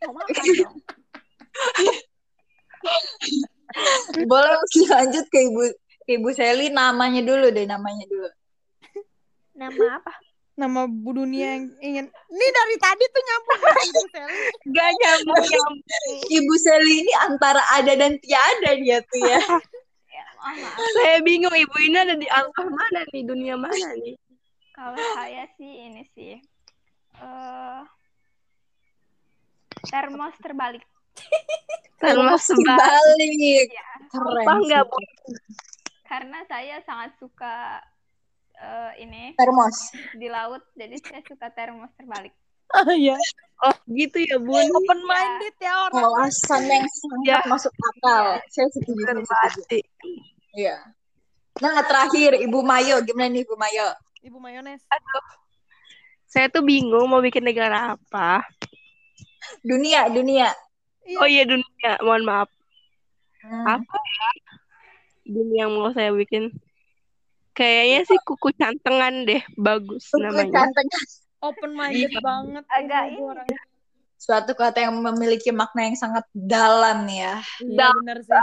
B: Boleh masih lanjut ke Ibu Ibu Seli namanya dulu deh namanya dulu.
D: Nama apa?
A: Nama Bu Dunia yang ingin. Ini dari tadi tuh nyambung Ibu Sally.
C: Gak nyambung nyambung.
B: Ibu Seli ini antara ada dan tiada dia tuh ya.
D: Ya.
C: Saya bingung ibu ini ada di alam mana nih, dunia mana nih?
D: Kalau saya sih ini sih. eh termos terbalik.
C: Termos sebalik.
B: Balik.
D: Ya,
B: Keren.
C: Apa enggak. Bu?
D: Karena saya sangat suka eh, ini
B: Termos.
D: di laut, jadi saya suka termos terbalik.
A: Oh iya.
C: Oh, gitu ya, Bun.
A: Open minded ya orang.
B: Alasan yang sangat
C: Ya.
B: masuk akal. Saya setuju. saya setuju.
C: Terbalik.
B: Iya. Nah terakhir Ibu Mayo gimana nih Ibu Mayo?
A: Ibu mayones.
C: Saya tuh bingung mau bikin negara apa.
B: Dunia dunia.
A: Iya.
C: Oh iya dunia, mohon maaf.
B: Hmm.
C: Apa ya? Dunia yang mau saya bikin. Kayaknya sih kuku cantengan deh, bagus
B: Suku
C: namanya.
B: canteng.
A: Open minded
C: Iya.
A: banget.
D: Agak ini.
A: orangnya.
B: Suatu kata yang memiliki makna yang sangat dalam ya.
A: Iya bener sih.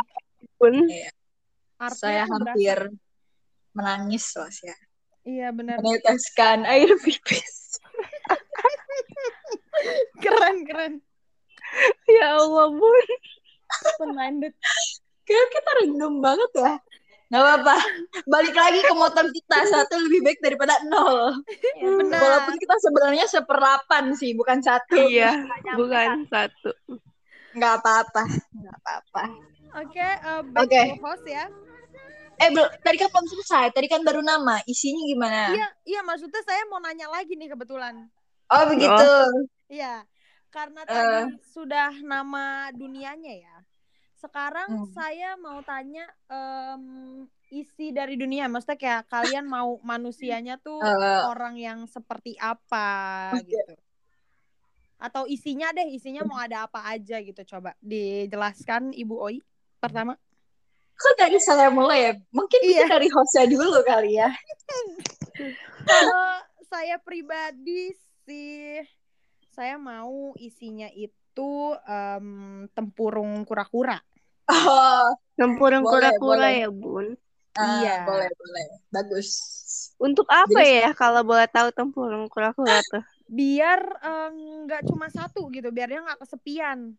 C: Bun.
A: Artinya
B: Saya
A: tuh berasa.
B: hampir menangis loh ya.
A: Iya bener.
B: Meneteskan air pipis.
A: Keren keren.
C: Ya Allah, Bun.
A: Open minded.
B: Kayak kita random banget ya. Gak apa-apa. Balik lagi ke motor kita. Satu lebih baik daripada nol.
D: Ya,
A: Benar.
B: Walaupun kita sebenarnya seperapan sih, bukan satu.
C: Iya, bukan satu.
B: Nggak apa-apa. Nggak apa-apa.
A: Oke, eh, back
B: Oke.
A: to host ya.
B: Eh, belum. Tadi kan belum selesai. Tadi kan baru nama. Isinya gimana?
A: Iya, iya maksudnya saya mau nanya lagi nih kebetulan.
B: Oh, begitu.
A: Iya, karena tadi sudah nama dunianya ya. Sekarang
B: Hmm.
A: saya mau tanya em, isi dari dunia. Maksudnya kayak kalian mau manusianya tuh
B: Eh,
A: orang yang seperti apa gitu. Atau isinya deh, isinya mau ada apa aja gitu. Coba dijelaskan Ibu Oi pertama.
B: kok dari saya mulai ya? Mungkin
A: Iya.
B: dari hostnya dulu kali ya.
A: Kalau saya pribadi sih, saya mau isinya itu em, tempurung kura-kura.
B: Oh,
C: Tempurung
B: Boleh,
C: kura-kura ya, Bun.
B: ah,
A: Iya.
B: boleh, boleh. Bagus.
C: Untuk apa
B: Jadi-
C: ya kalau boleh tahu tempurung kura-kura tuh?
A: Biar nggak cuma satu gitu, biar dia nggak kesepian.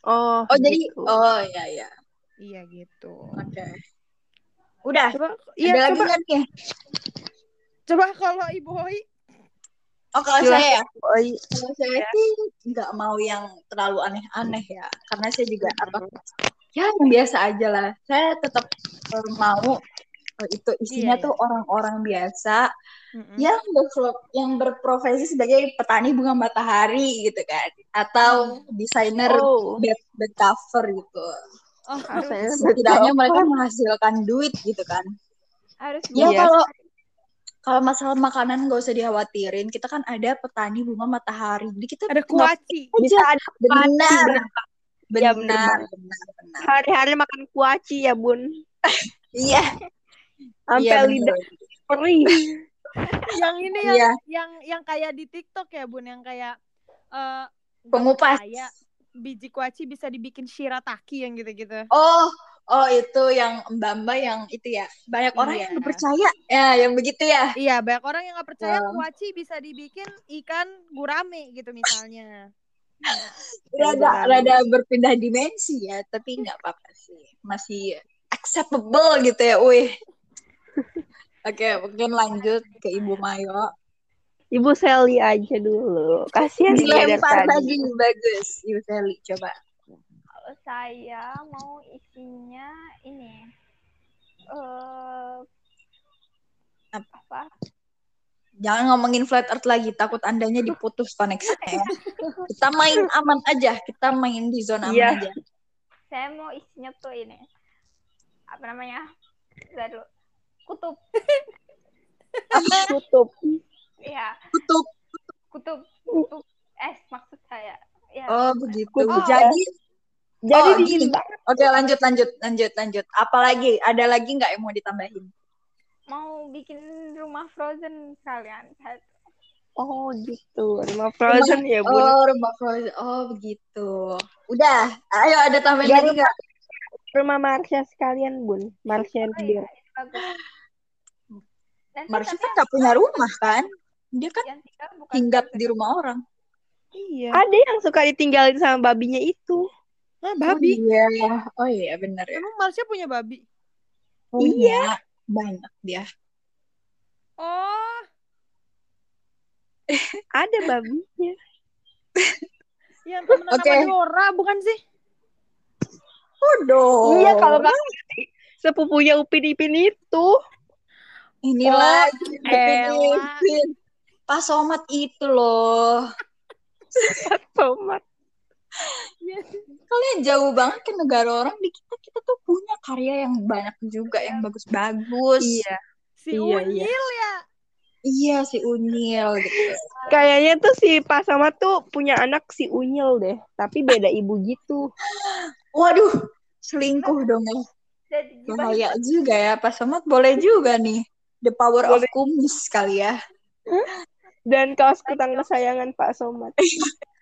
C: Oh,
B: Oh, jadi
C: gitu.
B: oh ya ya.
A: Iya gitu.
B: Oke. Udah.
A: Coba,
B: Ada
A: iya
B: lagi
A: coba,
B: kan nih?
A: coba kalau Ibu Oi,
B: Oh, kalau
C: Silakan.
B: saya ya.
C: Oh, iya.
B: Kalau saya sih nggak mau yang terlalu aneh-aneh ya, karena saya juga apa ya yang biasa aja lah. Saya tetap eh, mau eh, itu isinya
A: Iya,
B: tuh orang-orang biasa
A: Mm-mm.
B: yang yang berprofesi sebagai petani bunga matahari gitu kan, atau desainer
C: Oh,
B: bed, bed cover gitu.
A: Oh,
B: Setidaknya mereka menghasilkan duit gitu kan.
D: harus
B: Ya
C: Iya.
B: kalau kalau masalah makanan nggak usah dikhawatirin. Kita kan ada petani bunga matahari. Jadi kita
A: ada kuaci.
C: bisa ada
B: benar
C: Ya,
B: benar
C: benar.
B: benar benar
C: hari-hari makan kuaci ya, Bun.
B: iya
C: Sampai
B: iya
C: lidah perih.
A: yang ini yang
B: Iya.
A: yang yang kayak di TikTok ya Bun, yang kayak eh nggak
B: pengupas
A: percaya biji kuaci bisa dibikin shirataki yang gitu-gitu.
B: oh oh itu yang mbak mbak yang itu ya banyak orang
A: Iya.
B: yang nggak percaya ya yang begitu ya
A: Iya, banyak orang yang nggak percaya
B: Oh.
A: kuaci bisa dibikin ikan gurame gitu misalnya.
B: Rada
C: Benar.
B: rada berpindah dimensi ya tapi nggak apa-apa sih masih acceptable gitu ya wih oke mungkin lanjut ke ibu Mayo
C: Ibu Sally aja dulu. Kasihan
B: dilempar lagi bagus ibu Sally coba
D: Kalau saya mau isinya ini eh
B: Apa?
D: apa?
B: Jangan ngomongin flat earth lagi, takut andanya diputus koneksinya ya. Kita main aman aja, kita main di zona aman
C: Iya.
B: aja.
D: Saya mau isinya tuh ini apa namanya? Dulu. Kutub.
C: Tutup.
D: Iya,
B: Tutup.
D: kutub kutub es maksud saya. Ya.
B: Oh begitu.
A: Oh.
B: Jadi,
C: Jadi
B: Oh, gini.
C: banget.
B: oke lanjut lanjut lanjut lanjut. Apalagi? Ada lagi nggak yang mau ditambahin?
D: Mau bikin rumah frozen kalian. Saya-
C: Oh gitu. Rumah Frozen ya bun.
B: Oh, rumah Frozen. Oh, begitu. Udah, ayo ada tambahan lagi nggak?
C: Rumah Marsha sekalian bun. Marsha
D: Oh, iya, bagus. Nanti
B: Marsha kan nggak punya rumah kan? Dia kan
D: tinggal
B: hinggap di rumah orang.
A: Iya.
C: Ada yang suka ditinggalin sama babinya itu.
A: Ah, babi.
B: Oh iya, oh iya benar ya.
A: Emang Marsha punya babi?
B: Punya banyak dia.
A: Oh,
C: Ada babinya.
A: yang temenan
B: Oke.
A: sama Dora bukan sih?
B: Waduh.
C: Iya kalau nggak sepupunya Upin Ipin itu.
B: Ini
A: Oh,
B: lagi
A: elah.
B: Ipin. Pak Somad itu loh.
C: Tomat.
B: Kalian jauh banget ke negara orang di kita kita tuh punya karya yang banyak juga yang bagus-bagus.
C: Iya.
A: Si
C: Iya,
A: Unyil ya.
B: Iya si Unyil gitu.
C: Kayaknya tuh si Pak Sama tuh punya anak si Unyil deh. Tapi beda ibu gitu.
B: Waduh, selingkuh dong ya. Bahaya juga ya Pak Somad boleh juga nih. The power of
C: Boleh.
B: kumis kali ya.
C: Dan kaos kutang kesayangan Pak Somad.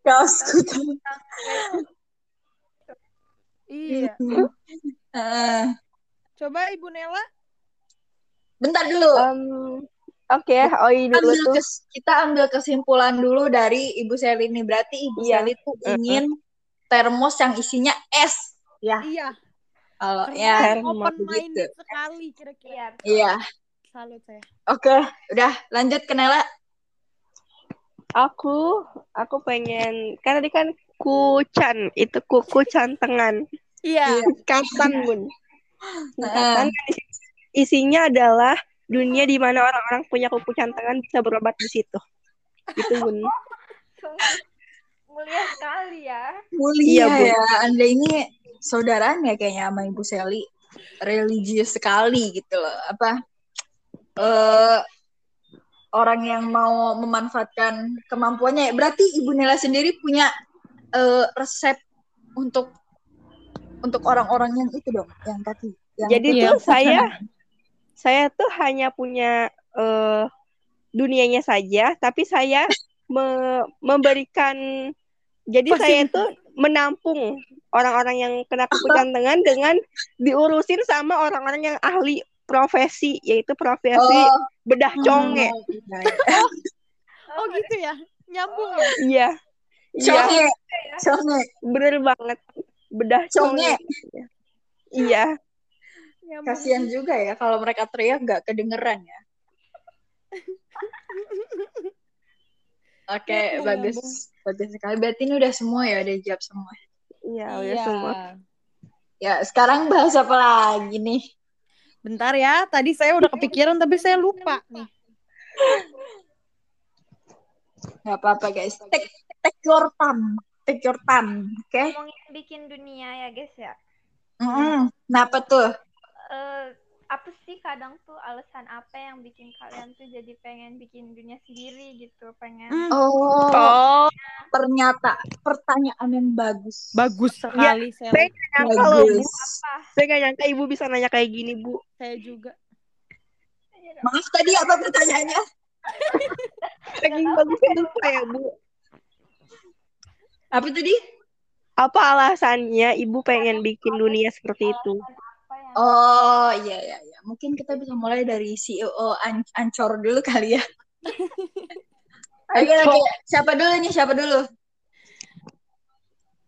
B: Kaos kutang.
A: Iya.
B: Eh,
A: Coba Ibu Nela.
B: bentar dulu.
C: Em, Oke, Oi dulu
B: ambil
C: tuh.
B: kes- kita ambil kesimpulan dulu dari Ibu Seli ini. Berarti Ibu
C: Iya.
B: Seli tuh ingin termos yang isinya es. Ya,
A: Iya.
B: kalau ya
C: termos
A: open
B: begitu.
A: minded sekali kira-kira.
D: Iya.
A: Salut saya.
B: Oke, udah lanjut ke Nela.
C: Aku, aku pengen, kan tadi kan kucan, itu kuku cantengan.
A: Iya.
C: Singkatan, Bun. Singkatan kan isi- isinya adalah dunia di mana orang-orang punya kuku cantengan bisa berobat di situ. Gitu, Bun.
D: Mulia sekali ya.
B: Mulia
C: Iya, Bu.
B: ya. Anda ini saudaranya kayaknya sama Ibu Seli. Religius sekali gitu loh. Apa? eh orang yang mau memanfaatkan kemampuannya. Berarti Ibu Nela sendiri punya eh, resep untuk untuk orang-orang yang itu dong, yang kaki. Yang
C: Jadi tuh saya saya tuh hanya punya eh, dunianya saja, tapi saya me- memberikan jadi
A: Pasti-
C: saya tuh menampung orang-orang yang kena kuku cantengan dengan diurusin sama orang-orang yang ahli profesi yaitu profesi
B: Oh,
C: bedah conge.
B: iya, iya.
A: Oh gitu ya. Nyambung ya.
C: Iya. Iya,
B: Conge, conge,
C: bener banget. Bedah
B: conge.
C: conge. Iya.
A: Nyambung.
B: Kasihan juga ya kalau mereka teriak gak kedengeran ya. Oke,
A: Nyambung,
B: bagus.
A: nyambung.
B: Bagus sekali. Berarti ini udah semua ya, udah jawab semua.
C: Iya, udah
A: Iya.
C: semua.
B: Ya, sekarang bahas apa lagi nih?
A: Bentar ya. Tadi saya udah kepikiran tapi saya lupa nih.
B: Gak apa-apa guys. Take, take your time. Take your time. Oke?
D: Ngomongin bikin dunia ya guys ya.
B: Mm-mm. Kenapa tuh?
D: Eh, apa sih kadang tuh alasan apa yang bikin kalian tuh jadi pengen bikin dunia sendiri gitu pengen
A: Hmm,
B: Oh,
C: Oh,
B: ternyata pertanyaan yang bagus.
A: bagus sekali saya.
C: Saya nyangka loh, Bu.
B: Bagus.
D: apa
C: Saya gak nyangka ibu bisa nanya kayak gini, Bu.
A: Saya juga.
B: Maaf tadi apa pertanyaannya?
C: Saking bagusnya lupa ya, Bu.
B: Apa tadi?
C: Apa alasannya ibu pengen bikin dunia seperti itu?
B: Oh, iya, iya, iya. Mungkin kita bisa mulai dari CEO An- Ancor dulu kali ya. Oke, oke. Siapa dulu nih? Siapa dulu?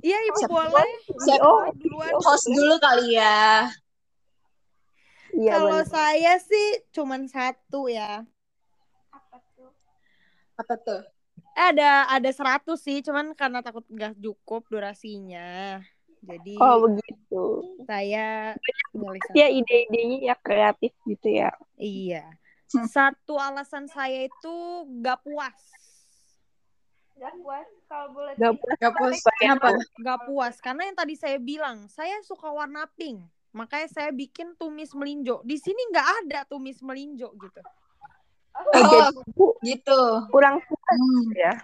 A: Iya ibu
B: Siapa?
A: boleh.
B: Siapa?
C: Oh,
A: Duluan.
B: Host dulu kali ya.
C: Iya,
A: Kalau
C: bener.
A: saya sih cuman satu ya.
D: apa tuh
B: Apa tuh?
A: Eh, ada ada 100 sih, cuman karena takut nggak cukup durasinya. Jadi
C: Oh, begitu.
A: saya satu.
C: Ya ide-idenya ya kreatif gitu ya.
A: Iya.
B: Hmm.
A: Satu alasan saya itu gak puas.
D: Gak puas kalau boleh
C: Gak
D: tahu.
C: puas.
B: Gak puas. Kenapa?
A: Gak puas karena yang tadi saya bilang, saya suka warna pink. Makanya saya bikin tumis melinjo. Di sini nggak ada tumis melinjo gitu.
C: Oh,
B: Oh, gitu.
C: kurang puas
B: Hmm.
C: ya.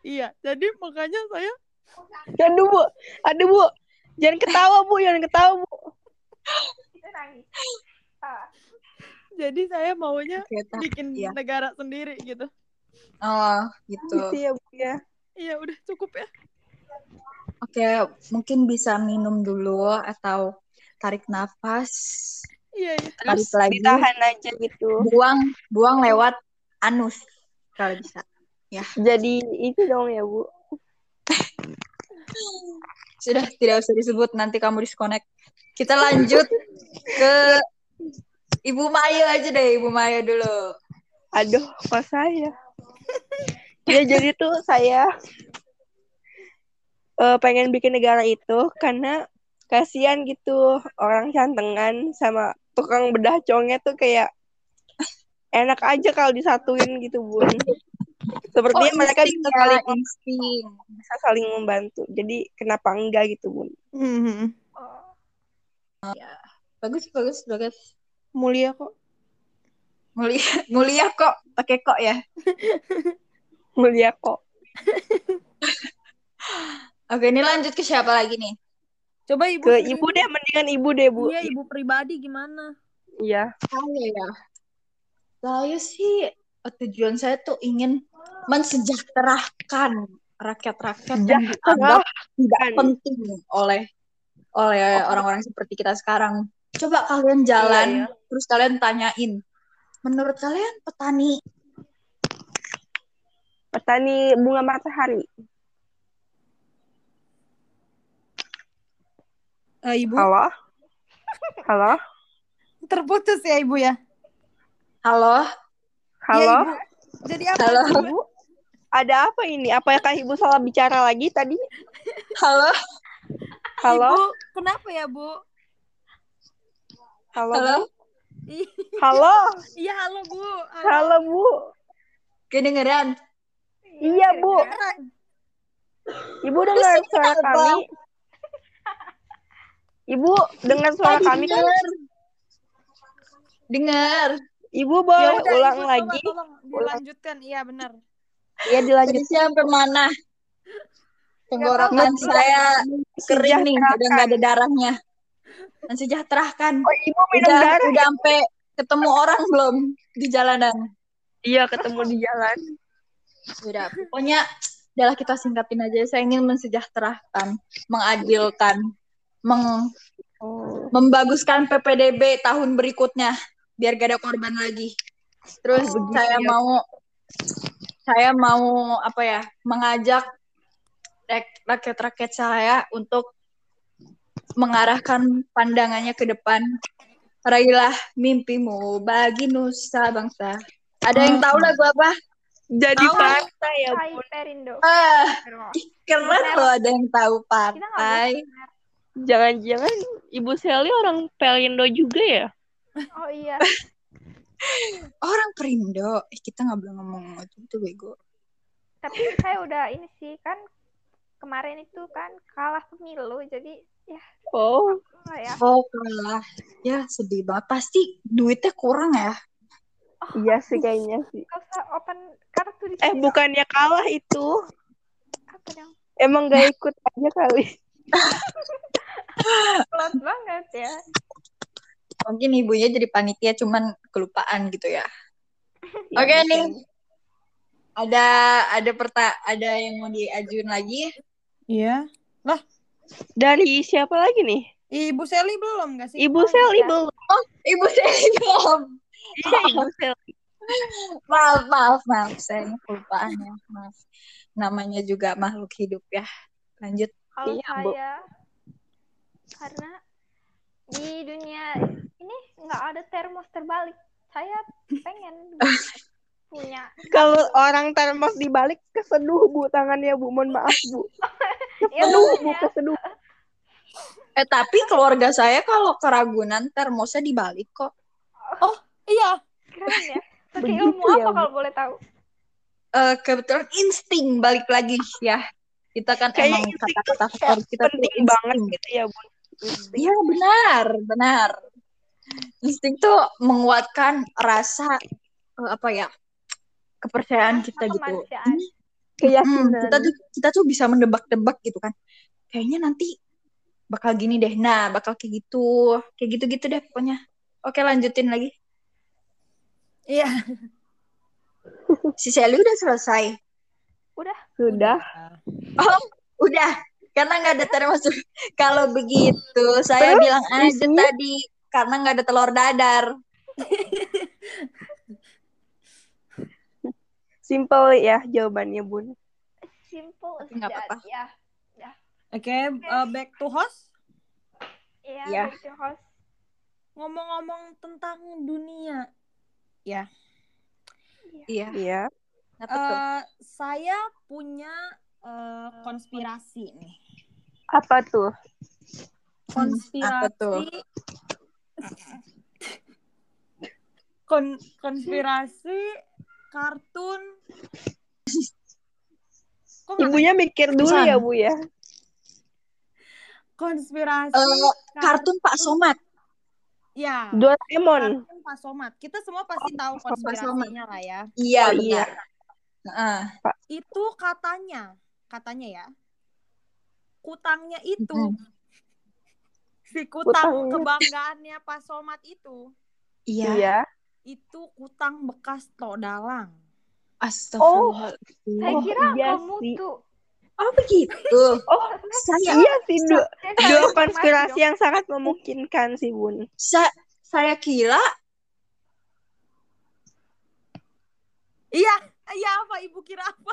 A: Iya, jadi makanya saya
C: Aduh, Bu. Aduh, Bu. Jangan ketawa, Bu. Jangan ketawa, Bu.
D: itu nangis ah,
A: Jadi saya maunya
B: Oke, tah.
A: bikin
B: Iya.
A: negara sendiri gitu.
B: Oh, gitu.
C: Gitu ya Bu ya.
A: Iya udah cukup ya.
B: Oke, mungkin bisa minum dulu atau tarik nafas,
A: Iya iya.
B: tarik
C: Terus
B: lagi,
C: ditahan aja gitu.
B: buang, buang lewat anus kalau bisa.
C: Jadi itu dong ya Bu.
B: Sudah tidak usah disebut nanti kamu disconnect. Kita lanjut ke Ibu Maya aja deh, Ibu Maya dulu.
C: Aduh, kok saya? ya jadi tuh saya eh, pengen bikin negara itu karena kasihan gitu orang cantengan sama tukang bedah congnya tuh kayak enak aja kalau disatuin gitu bun. Sepertinya mereka
B: insting
C: bisa
B: ya,
C: saling
B: insting.
C: bisa saling membantu. Jadi kenapa enggak gitu bun?
A: Mhm.
D: Oh.
B: Bagus, bagus, bagus.
A: Mulia kok.
B: Mulia, mulia kok, pakai kok ya.
C: Mulia kok.
B: Oke, ini lanjut ke siapa lagi nih?
A: Coba ibu.
C: Ke ibu deh, mendingan ibu deh bu.
A: Iya ibu pribadi gimana?
C: Iya.
B: Saya ya. Saya sih eh, tujuan saya tuh ingin mensejahterakan rakyat-rakyat yang dianggap tidak penting oleh oleh orang-orang seperti kita sekarang. Coba kalian jalan,
C: Iya, iya.
B: terus kalian tanyain, menurut kalian petani
C: Petani bunga matahari.
A: Eh, ibu
C: Halo? Halo?
A: terputus ya ibu ya.
B: Halo,
C: Halo?
A: Iya, ibu. Jadi apa?
B: Halo.
C: Ibu, ada apa ini? Apakah ibu salah bicara lagi tadi?
B: halo,
C: Halo?
A: Ibu, kenapa ya bu?
C: Halo?
B: halo,
C: Bu? Halo?
A: Iya halo bu.
C: Halo, Bu?
B: kedengeran?
C: Iya, Bu. Ibu dengar suara kami? Ibu dengar suara kami kan?
B: Dengar.
C: Ibu
A: Ya
C: boleh
A: udah
C: ulang
A: ibu
C: lagi?
A: tolong dilanjutkan. Iya benar.
C: Ya dilanjut.
B: Tadi sampai mana? Tenggorokan saya kering nih, udah nggak ada darahnya. Mensejahterakan.
C: Oh, Ibu minum
B: Udah,
C: darah?
B: udah sampai ketemu orang belum di jalanan?
C: Iya, ketemu di jalan.
B: Udah, pokoknya adalah kita singkatin aja. Saya ingin mensejahterakan, mengadilkan, meng-
C: Oh.
B: membaguskan PPDB tahun berikutnya biar gak ada korban lagi. Terus
C: Oh, begitu
B: saya
C: ya.
B: mau saya mau apa ya mengajak rak- rakyat-rakyat saya untuk mengarahkan pandangannya ke depan. Raihlah mimpimu bagi nusa bangsa. Ada yang tahu lagu apa?
C: Jadi
B: Tahu.
C: partai ya, Bu.
D: Perindo.
B: Ah, keren loh ada yang tahu partai.
C: Jangan-jangan Ibu Sally orang Pelindo juga ya?
D: Oh iya.
B: Orang Perindo. Eh, kita nggak boleh ngomong itu, itu bego.
D: Tapi saya udah ini sih kan kemarin itu kan kalah pemilu jadi ya
C: Oh,
D: oh ya.
B: Oh kalah. Ya sedih banget. Pasti duitnya kurang ya.
C: iya sih kayaknya sih.
D: Open kartu di
C: Eh, bukannya kalah itu.
D: Apa dong?
C: Emang gak ikut aja kali.
D: Pelat banget ya.
B: Mungkin ibunya jadi panitia cuman kelupaan gitu ya.
C: Ya,
B: Oke
C: mungkin.
B: nih. Ada ada perta ada yang mau diajuin lagi?
A: Iya.
C: Dari siapa lagi nih?
A: Ibu Sally belum nggak sih?
C: Ibu
D: Oh,
C: Sally
D: iya.
C: belum.
B: Ibu saya belum.
C: Iya, Ibu Sally.
B: Maaf, maaf, maaf. Saya kelupaan ya. Maaf. Namanya juga makhluk hidup ya. Lanjut.
D: Kalau
C: Iya, Bu.
D: saya karena di dunia ini nggak ada termos terbalik. Saya pengen punya.
C: Kalau orang termos dibalik keseduh Bu tangannya Bu. Mohon maaf Bu.
D: Ya,
C: Keseduh Bu,
D: makanya.
C: keseduh.
B: Eh tapi keluarga saya kalau keragunan termosnya dibalik kok.
A: Iya.
D: Keren ya. Pakai
C: Begitu
D: ilmu
C: ya,
D: apa
C: Bu.
D: kalau boleh tahu?
B: Eh kebetulan insting balik lagi ya. Kita kan
C: Kayaknya
B: emang kata-kata
C: kayak
B: favorit kita tuh
C: penting banget gitu ya Bu.
B: Iya benar, benar. Insting tuh menguatkan rasa eh, apa ya kepercayaan kita gitu.
C: Keyakinan.
B: hmm, kita tuh kita tuh bisa mendebak-debak gitu kan. Kayaknya nanti bakal gini deh. Nah, bakal kayak gitu, kayak gitu-gitu deh pokoknya. Oke lanjutin lagi.
A: Iya.
B: Si Sally udah selesai.
D: Udah.
C: Sudah.
B: Oh, udah. Karena nggak ada termasuk. Kalau begitu, saya
C: Terus
B: bilang aja tadi karena nggak ada telur dadar.
C: Simple ya jawabannya, Bun.
D: Simple
B: Tapi nggak apa-apa.
D: Ya.
A: Oke, uh, back to host.
D: Iya,
B: Iya.
D: back to host.
A: Ngomong-ngomong tentang dunia. Ya.
B: Iya.
C: Iya.
B: Apa tuh?
A: Eh, saya punya eh, konspirasi nih.
C: Apa tuh?
A: Konspirasi.
B: apa tuh?
A: Kon- konspirasi kartun. Kok
C: Ibunya mikir dulu
B: Pesan.
C: ya, Bu ya.
A: konspirasi
B: Eh, kartun Pak Somad.
A: Ya.
C: Doraemon.
A: Kartun Pak Somad. Kita semua pasti tahu konspirasinya lah ya.
B: Iya,
C: Oh, iya.
B: Heeh.
A: Itu katanya, katanya ya. Kutangnya itu
B: Mm.
A: Si kutang
C: Kutangnya.
A: kebanggaannya Pak Somad itu
B: Iya.
C: Iya.
A: itu kutang bekas tok dalang.
B: Astagfirullah.
D: Saya
C: Oh,
D: kira
C: iya
D: kamu
C: sih.
D: tuh.
B: Oh begitu.
C: Oh,
B: Saya
C: iya sih dua,
D: Saya
C: dua konspirasi yang sangat memungkinkan sih, Bun.
B: sa- saya kira
A: Iya, iya apa ibu kira apa?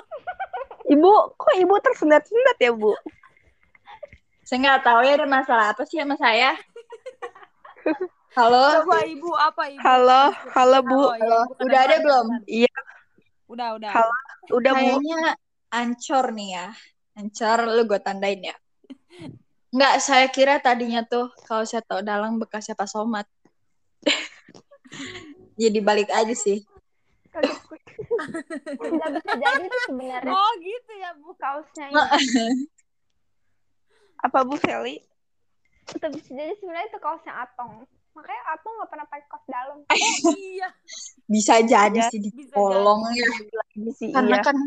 C: Ibu, kok ibu tersendat-sendat ya, Bu?
B: Saya nggak tahu ya ada masalah apa sih sama saya. Halo.
A: Coba ibu apa ibu?
C: Halo, halo, Bu.
A: Ibu
B: Udah ada belum?
C: Iya,
A: Udah, udah.
C: Halo. udah, Bu.
B: Kayaknya ancor nih ya. Ancor lu gue tandain ya. Nggak, saya kira tadinya tuh kalau saya tahu dalang bekasnya Pak Somad. Jadi balik aja sih.
D: Bisa jadi sebenarnya
A: Oh, gitu ya, Bu.
D: kaosnya ini.
C: Apa, Bu Sally?
D: Itu bisa jadi sebenarnya itu kaosnya Atong. Makanya Atong nggak pernah pakai kaos dalam.
A: iya,
B: Bisa jadi
C: Ya,
B: sih
A: jadi.
B: ya.
C: Lagi sih,
B: Karena
C: iya.
B: kan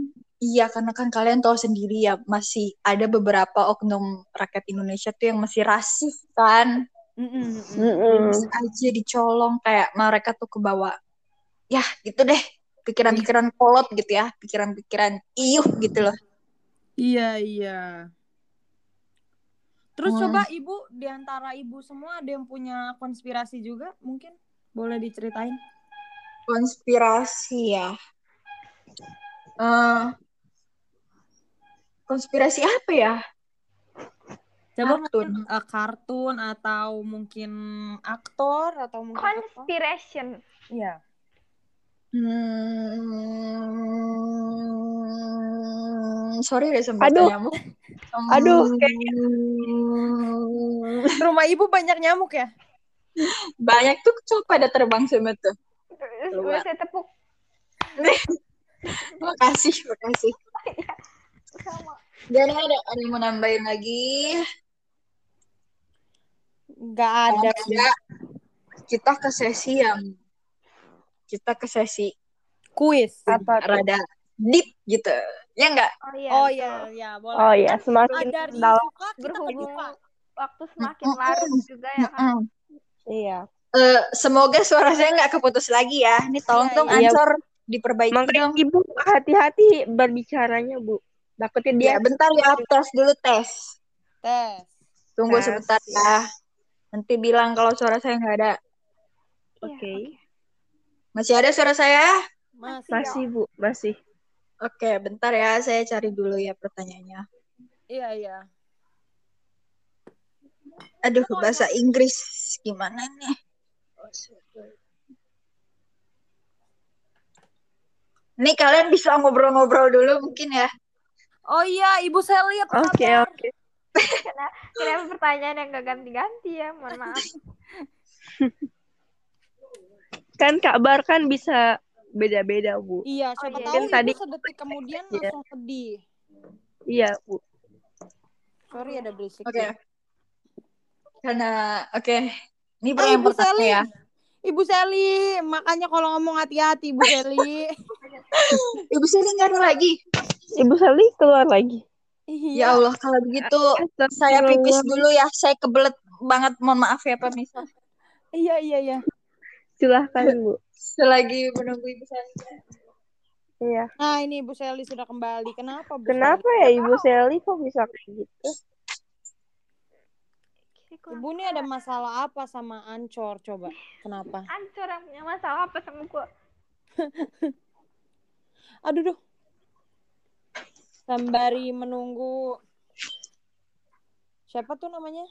B: iya karena kan kalian tahu sendiri ya masih ada beberapa oknum rakyat Indonesia tuh yang masih rasis kan.
A: Mm-mm, mm-mm.
C: Mm-mm.
B: Bisa aja dicolong kayak mereka tuh kebawa ya gitu deh pikiran-pikiran kolot gitu ya pikiran-pikiran iuh gitu loh
A: Iya, iya. Terus
B: Hmm.
A: coba ibu di antara ibu semua ada yang punya konspirasi juga mungkin boleh diceritain?
B: konspirasi ya Eh, konspirasi apa ya
A: Coba
B: Kartun.
A: mungkin eh, kartun atau mungkin aktor atau mungkin?
D: Conspiration.
A: Iya.
B: Hmm, sorry deh sempat
C: Aduh.
B: nyamuk.
C: Aduh,
B: Hmm,
A: Rumah ibu banyak nyamuk ya?
B: banyak tuh coba pada terbang semua tuh.
D: Gue saya tepuk
B: Makasih, makasih.
D: sama.
B: Dan ada ada yang mau nambahin lagi? Kalau
A: ada.
B: kita ke sesi yang kita ke sesi
A: Kuis.
C: Apa
B: rada deep gitu. Ya enggak?
D: Oh iya.
A: Oh iya, iya boleh.
C: Oh ya,
A: Kan
C: semakin dalam.
A: suka
D: Berhubung waktu semakin larut juga ya kan.
B: Mm-mm.
C: Iya.
B: Eh, semoga suara saya nggak keputus lagi ya. Ini tolong
A: Iya,
B: dong
C: iya.
B: Ansor diperbaiki
C: Makanya
B: dong.
C: ibu hati-hati berbicaranya, Bu. Takutnya dia
B: Ya, bentar ya, tes dulu tes.
A: Tes.
B: Tunggu
C: Tes.
B: sebentar ya. Nanti bilang kalau suara saya nggak ada.
D: Iya,
C: Oke.
B: Masih ada suara saya?
A: Masih.
C: Masih, Bu, masih.
B: Oke, bentar ya. Saya cari dulu ya pertanyaannya.
A: Iya, iya.
B: Aduh, bahasa Inggris gimana nih? Nih kalian bisa ngobrol-ngobrol dulu mungkin ya.
A: Oh iya, Ibu Sally apa
C: Oke, oke.
D: Kenapa pertanyaan yang gak ganti-ganti ya? Mohon maaf.
C: Kan kabar kan bisa beda-beda, Bu.
A: Iya, siapa
D: iya.
A: tahu
C: Kan
A: Ibu
C: tadi-
A: sedetik kemudian
C: Iya.
A: langsung sedih.
C: Iya, Bu.
A: Sorry ada berisik.
B: Oke. Karena oke. Ini
A: Ah,
B: pertanyaan
A: Ibu
B: pertama ya.
A: Ibu Sally, makanya kalau ngomong hati-hati Ibu Sally.
B: Ibu Sally nggak ada lagi.
C: Ibu Sally keluar lagi.
B: Ya
A: iya.
B: Allah, kalau begitu saya pipis dulu ya. Saya kebelet banget. Mohon maaf ya pemirsa.
A: Iya, iya, iya.
C: Silahkan, Bu.
B: selagi menunggu ibu Sally.
C: Iya.
A: Nah, ini Ibu Sally sudah kembali. Kenapa, Bu
C: Kenapa
A: Sally?
C: ya Ibu Sally kok bisa kayak gitu?
A: Ibu ini ada masalah apa sama Ancor coba? Kenapa?
D: Ancur yang punya masalah apa sama gue?
A: Aduh, duh. Sembari menunggu siapa tuh namanya?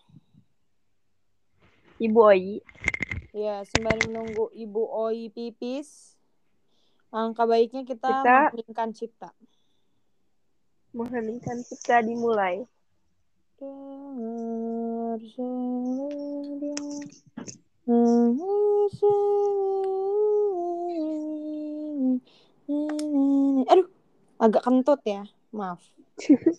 C: Ibu Oyi.
A: Ya, sembari menunggu Ibu Oi pipis. Angka baiknya kita,
C: Kita-
A: mengheningkan cipta.
C: Mengheningkan kita dimulai.
A: Dengar suara manusia. Aduh, agak kentut ya. Maaf.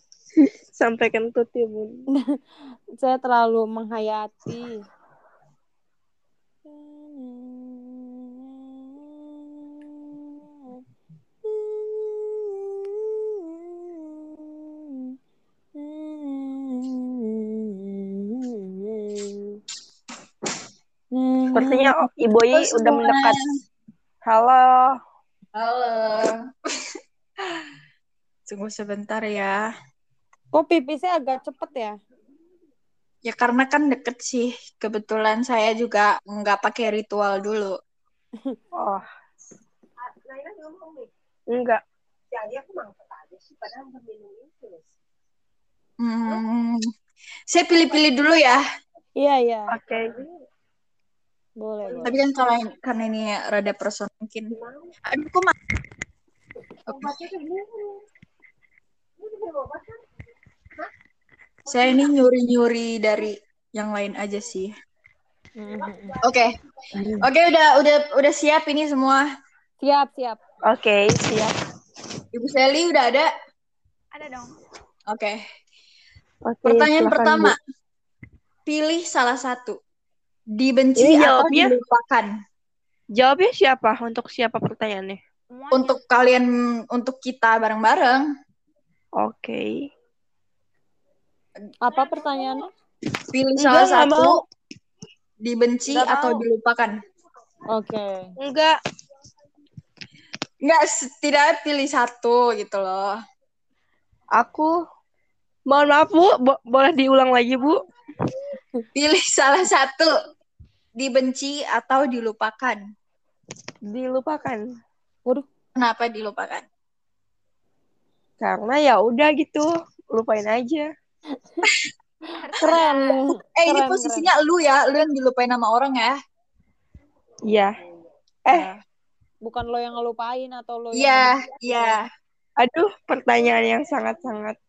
C: Sampai kentut ya bun.
A: Saya terlalu menghayati.
C: Sepertinya oh, Ibu Oyi
B: Halo
C: udah mendekat. Halo.
B: Halo. Tunggu sebentar ya.
A: Kok pipisnya agak cepet ya?
B: Ya karena kan deket sih. Kebetulan saya juga nggak pakai ritual dulu.
C: Oh. Enggak. Jadi aku mau aja sih padahal udah minum itu.
B: Hmm, saya pilih-pilih dulu ya.
A: Iya, iya.
C: Oke.
A: Boleh, boleh.
B: Tapi kan kalau ini- karena ini rada personal mungkin. Aduh, kok ma- Saya ini nyuri-nyuri dari yang lain aja sih.
A: Mhm.
B: Oke. Oke, udah udah udah siap ini semua.
A: Siap, siap.
C: Oke, siap.
B: Ibu Sally udah ada?
D: Ada dong.
B: Oke.
C: Oke,
B: Pertanyaan
C: silakan,
B: pertama.
C: Bu.
B: Pilih salah satu. Dibenci
C: Ini
B: atau
C: jawabnya?
B: dilupakan?
C: Jawabnya siapa? Untuk siapa pertanyaannya?
B: Untuk kalian untuk kita bareng-bareng,
C: Oke.
A: Apa pertanyaannya?
B: pilih
C: Enggak,
B: salah satu.
C: mau.
B: Dibenci
A: Nggak
B: atau
A: mau.
B: dilupakan?
A: Oke.
C: Enggak.
B: Enggak, setidaknya pilih satu gitu loh.
C: Aku mohon maaf Bu, Bo- boleh diulang lagi Bu?
B: Pilih salah satu. Dibenci atau dilupakan?
C: Dilupakan.
B: Kenapa dilupakan?
C: Karena ya udah gitu, lupain aja.
A: Keren.
B: Eh, ini
A: Keren,
B: posisinya lu ya, lu yang dilupain sama orang ya.
C: Iya. Eh,
A: Bukan lo yang ngelupain atau lo yang
B: Iya, iya.
C: aduh, pertanyaan yang sangat-sangat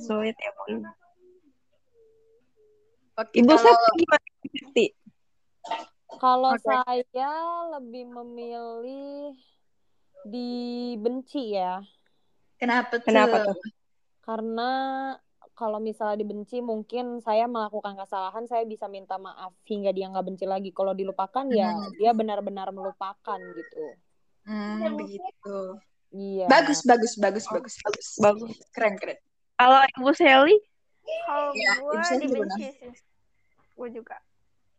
C: sulit ya Bun.
B: Oke,
C: Ibu
B: kalau
C: saya gimana?
A: Kalau
B: Oke.
A: saya lebih memilih dibenci ya.
B: kenapa tuh?
C: Kenapa tuh?
A: Karena kalau misalnya dibenci mungkin saya melakukan kesalahan saya bisa minta maaf hingga dia nggak benci lagi. Kalau dilupakan ya
B: Hmm.
A: dia benar-benar melupakan gitu.
B: Hmm, begitu.
A: Iya.
B: Bagus, bagus, bagus, bagus, bagus.
C: Bagus.
B: Keren, keren.
C: Kalau Ibu Sally,
D: Kalau
B: Iya,
D: gue dibenci sih. Gue juga.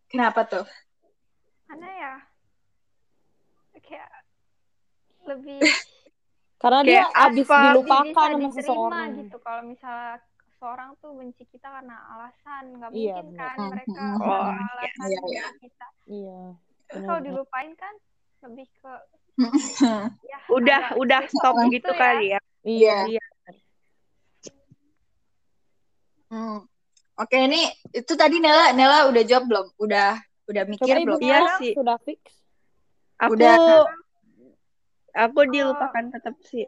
B: Kenapa tuh?
D: Karena ya kayak lebih
A: Karena dia
C: Kayak
A: abis dilupakan sama seseorang.
D: gitu kalau misalnya seorang tuh benci kita karena alasan nggak
A: Iya,
D: mungkin
A: benar.
D: kan mereka ada
C: hmm.
D: alasan
B: Iya, iya.
D: kita
A: Iya. Benar,
D: kalau dilupain kan lebih ke ya
C: udah
D: agak
C: udah stop
D: gitu
C: gitu
D: ya.
C: kali ya.
A: Iya.
C: Iya.
B: Hmm. Oke, ini itu tadi Nela, Nela udah jawab belum? Udah, udah mikir belum?
C: Iya sih.
A: sudah fix.
C: Aku
B: Udah.
C: aku dilupakan tetap sih.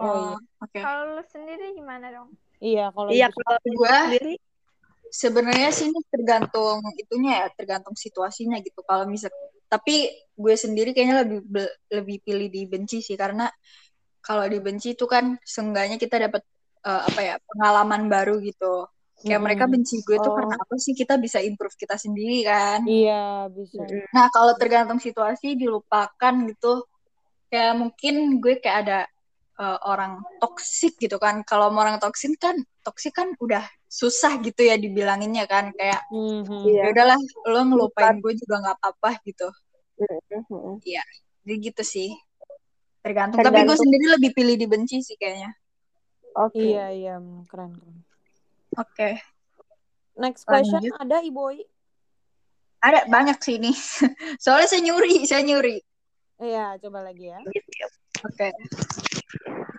A: Oh, iya.
B: Oke.
D: Kalau lu sendiri gimana dong?
A: Iya, kalau
C: Iya, kalau
B: Gua
C: sendiri
B: sebenarnya sih ini tergantung itunya ya, tergantung situasinya gitu. Kalau misal, tapi gue sendiri kayaknya lebih be- lebih pilih dibenci sih karena kalau dibenci itu kan seenggaknya kita dapat eh, apa ya pengalaman baru gitu. Kayak
A: Mm-mm.
B: mereka benci gue tuh
C: Oh.
B: karena apa sih kita bisa improve kita sendiri kan.
A: Iya, bisa.
B: Nah, kalau tergantung situasi dilupakan gitu, kayak mungkin gue kayak ada uh, orang toksik gitu kan. Kalau sama orang toksik kan, toksik kan udah susah gitu ya dibilanginnya kan. Kayak
A: Mhm.
C: Iya.
B: ya udahlah, lo ngelupain gue juga nggak apa-apa gitu.
C: Mhm.
B: Jadi gitu sih. Tergantung. Tapi gue
C: Tergantung.
B: sendiri lebih pilih dibenci sih kayaknya.
C: Oke.
A: Iya, iya, keren, keren.
B: Oke.
A: Next question
B: Lanjut.
A: ada Ibu Oi?
B: Ada banyak sih ini. Soalnya saya nyuri, saya nyuri.
A: Iya, coba lagi ya.
B: Oke.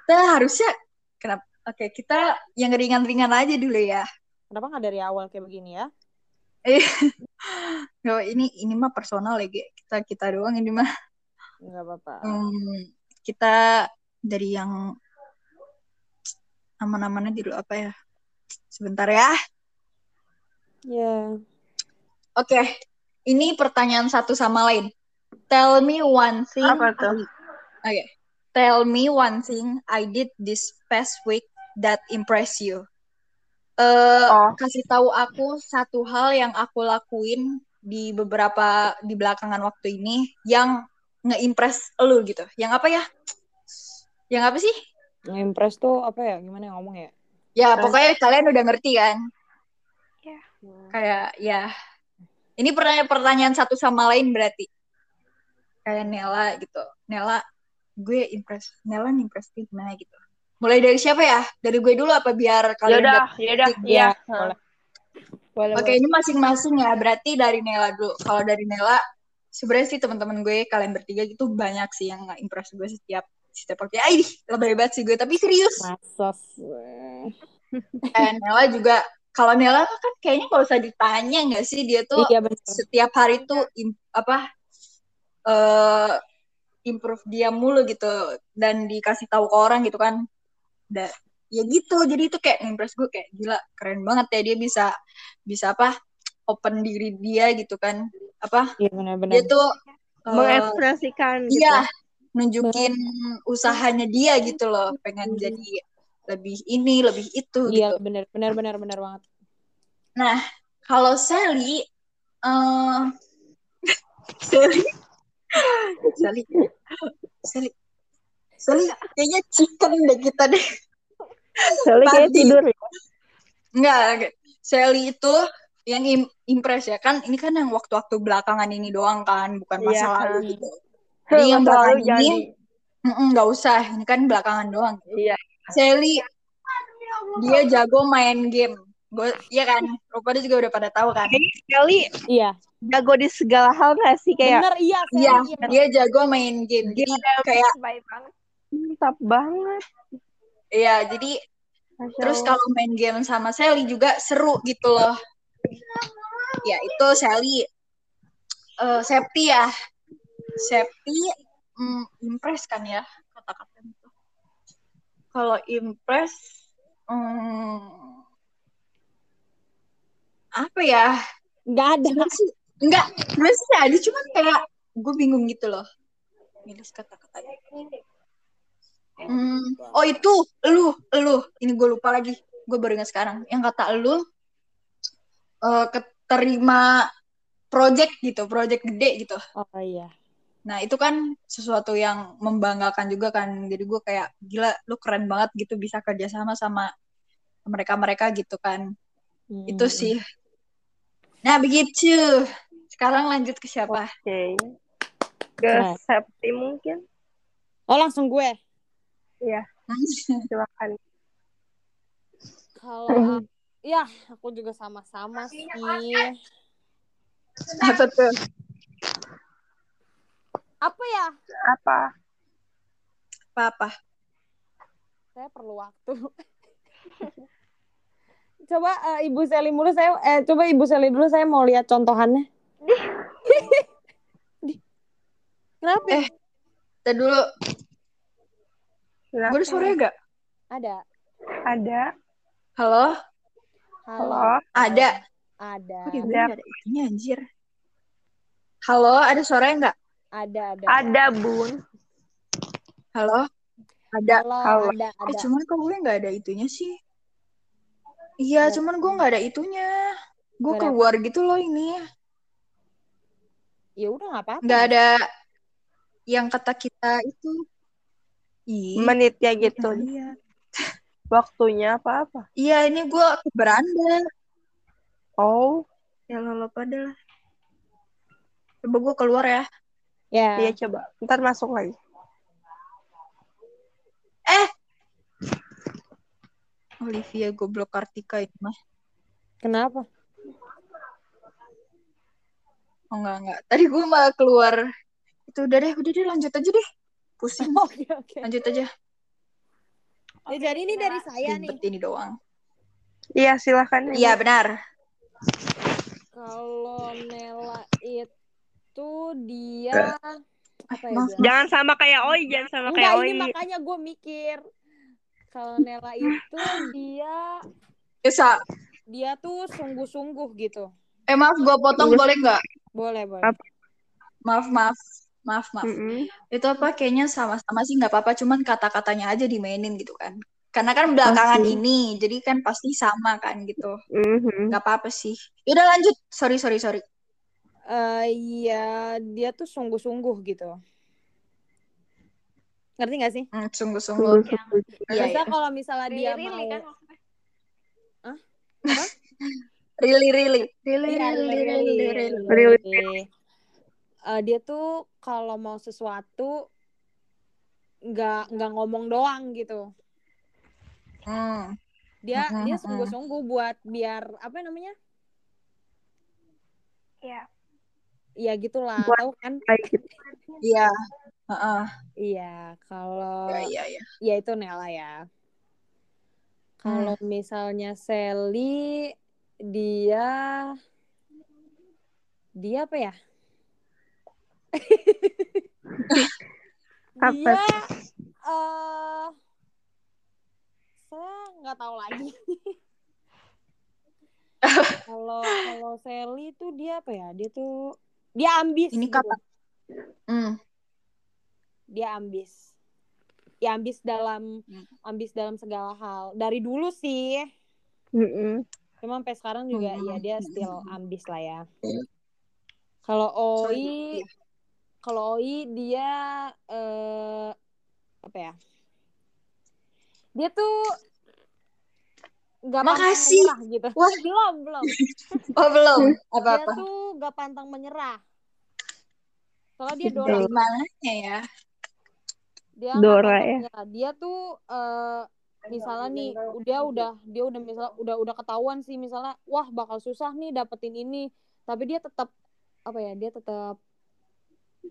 B: Kita harusnya kenapa? Oke, kita yang ringan-ringan aja dulu ya.
A: Kenapa nggak dari awal kayak begini ya?
B: Eh, ini ini mah personal ya. Kita kita doang ini mah.
A: Nggak apa-apa.
B: Hmm, kita dari yang aman-amannya dulu apa ya? Sebentar ya.
A: Ya.
B: Oke, ini pertanyaan satu sama lain. Tell me one thing.
C: Apa tuh?
B: Oke. Tell me one thing I did this past week that impress you. Eh,
C: Oh.
B: kasih tahu aku satu hal yang aku lakuin di beberapa di belakangan waktu ini yang nge-impress lu gitu. Yang apa ya? Yang apa sih?
A: Impress tuh apa ya? Gimana yang ngomong ya?
B: Ya, pokoknya kalian udah ngerti kan?
D: Ya.
B: Kayak ya. Ini pertanyaan pertanyaan satu sama lain berarti. Kayak Nela gitu. Nela, gue impress. Nela impress gue gimana gitu. Mulai dari siapa ya? Dari gue dulu apa biar kalian
C: Yaudah, yaudah, iya.
A: boleh.
C: Boleh,
B: Oke, ini masing-masing ya. Berarti dari Nela dulu. Kalau dari Nela, sebenarnya sih teman-teman gue, kalian bertiga gitu banyak sih yang nggak impress gue setiap setiap waktu. Ih, lebih hebat sih gue. Tapi serius.
A: Masos.
B: Eh, Nela juga. Kalau Nela kan kayaknya kalau usah ditanya nggak sih dia tuh
A: Iya
B: setiap hari tuh im- apa eh improve dia mulu gitu dan dikasih tahu ke orang gitu kan. Da, ya gitu. Jadi itu kayak impress gue kayak gila keren banget ya dia bisa bisa apa open diri dia gitu kan. Apa
A: Iya benar-benar.
B: dia tuh eh,
C: Mengekspresikan gitu.
B: iya nunjukin usahanya dia gitu loh. Pengen jadi lebih ini lebih itu
A: Iya
B: gitu.
A: benar benar benar benar banget.
B: nah kalau Sally eh Sally. Sally. Sally. Sally kayaknya chicken deh kita deh.
C: Soalnya kayak tidur ya.
B: Enggak, Sally itu yang im- impress ya. Kan ini kan yang waktu-waktu belakangan ini doang kan bukan masa
C: Iya.
B: lalu gitu Jadi yang belakangan ini nggak usah ini kan belakangan doang
C: Iya.
B: Sally dia jago main game gue iya kan pada juga udah pada tahu kan
C: Sekali
A: Iya.
C: jago di segala hal gak sih kayak
A: Bener iya. Sally,
B: iya
A: iya.
B: dia jago main game jadi kayak
D: banget.
C: mantap banget.
B: iya jadi
C: Masya
B: terus kalau main game sama Sally juga seru gitu loh ya itu Sally eh Septi ya Septi mm, impress kan ya kata-kata itu kalau impress mm, apa ya?
A: Nggak ada.
B: Enggak sebenarnya sih ada cuman kayak gue bingung gitu loh. Milih kata-katanya Hmm, oh itu lu lu. Ini gue lupa lagi. Gue baru ingat sekarang. Yang kata lu eh keterima project gitu project gede gitu.
A: Oh iya.
B: Nah itu kan sesuatu yang membanggakan juga kan jadi gue kayak gila lu keren banget gitu bisa kerjasama sama mereka mereka gitu kan
A: Hmm.
B: itu sih nah begitu sekarang lanjut ke siapa
C: Oke. Ke
A: Keren.
C: Septi mungkin.
A: Oh langsung gue.
C: Iya, silakan.
A: Kalau ya aku juga sama-sama sih.
B: apa tuh
A: Apa ya?
C: Apa?
B: apa apa
A: Saya perlu waktu. coba eh, Ibu Seli dulu saya eh coba Ibu Seli dulu saya mau lihat contohannya. Kenapa?
B: Eh. kita dulu gue ada suara gak
A: Ada.
C: Ada.
B: halo
A: Halo.
C: Halo.
B: ada
A: Ada.
B: Kok di gue nggak ada ini anjir halo ada suara nggak
A: Ada, ada.
C: Ada, Bun.
B: halo ada
A: Halo,
C: Halo.
A: ada,
B: Eh,
A: ada.
B: cuman kok gue nggak ada itunya sih. Iya, cuman gue nggak ada itunya. Gue keluar gitu loh ini.
A: Ya udah nggak apa-apa.
B: Nggak ada yang kata kita itu. Ih,
C: Menitnya gitu.
B: iya.
C: Waktunya apa-apa.
B: Iya, ini gue ke beranda.
C: Oh,
B: Ya lo pada lah. Coba gue keluar ya.
A: Ya.
C: Iya coba. Ntar masuk lagi.
B: Eh. Olivia goblok Kartika ini mah.
A: Kenapa?
B: Oh enggak enggak. Tadi gue malah keluar. Itu udah deh, udah deh lanjut aja deh. Pusing.
A: Oke oke.
B: Lanjut aja.
A: Ya, jadi ini dari saya nih.
B: Ini doang.
C: Iya silahkan.
B: Iya benar.
A: Kalau Nela itu dia apa ya?
C: Jangan sama kayak Oi, jangan sama
A: Enggak,
C: kayak
A: ini
C: Oi.
A: makanya gue mikir. Kalau Nela itu dia
B: Bisa.
A: dia tuh sungguh-sungguh gitu.
B: Eh maaf gue potong
C: Iya.
B: boleh nggak?
A: Boleh, boleh.
B: Maaf maaf. Maaf maaf.
C: Mm-mm.
B: Itu apa kayaknya sama-sama sih nggak apa-apa. Cuman kata-katanya aja dimainin gitu kan. Karena kan belakangan
C: Pasti.
B: ini, jadi kan pasti sama kan gitu.
C: Mhm.
B: Nggak apa-apa sih. Yaudah lanjut. Sorry sorry sorry.
A: Iya, dia tuh sungguh-sungguh gitu. Ngerti gak sih?
B: Hmm, sungguh-sungguh.
C: Sungguh-sungguh.
B: Iya
A: Maksudnya
B: iya.
A: kalau misalnya dia
D: Really,
A: mau
D: kan maksudnya.
B: Really really. Really
A: Iya,
B: really
A: really,
B: really really.
C: Really.
A: really. Eh, dia tuh kalau mau sesuatu nggak nggak ngomong doang gitu.
B: Hmm.
A: Dia
B: Mm-mm,
A: dia
B: mm-mm.
A: sungguh-sungguh buat biar apa namanya?
D: Iya.
A: Ya gitulah,
C: Buat-
A: tahu kan?
C: Baik.
B: Iya. Heeh.
A: Iya, kalau
B: Iya iya iya.
A: ya itu Nela ya. Kalau misalnya Sally dia dia apa ya?
C: Apa?
A: dia eh saya nggak tahu lagi. Kalau kalau Sally tuh dia apa ya? Dia tuh dia ambis.
B: Ini
A: gitu.
B: kata. Hmm.
A: Dia ambis. Ya ambis dalam
B: Hmm.
A: ambis dalam segala hal. Dari dulu sih.
C: Mm-mm.
A: Cuma sampai sekarang juga
B: Hmm.
A: ya dia still ambis lah ya.
B: Hmm.
A: Kalau. Oi, kalau Oi dia eh apa ya? Dia tuh pantang
B: Makasih.
A: menyerah gitu.
B: Wah.
A: belum belum.
B: Oh belum.
A: Dia
B: Apa-apa.
A: tuh nggak pantang menyerah. Soalnya dia. Dora.
B: Mananya ya?
A: Dia
C: Dora ya.
A: menyerah. Dia tuh eh misalnya nih dia udah dia udah misal udah udah ketahuan sih misalnya wah bakal susah nih dapetin ini tapi dia tetap apa ya dia tetap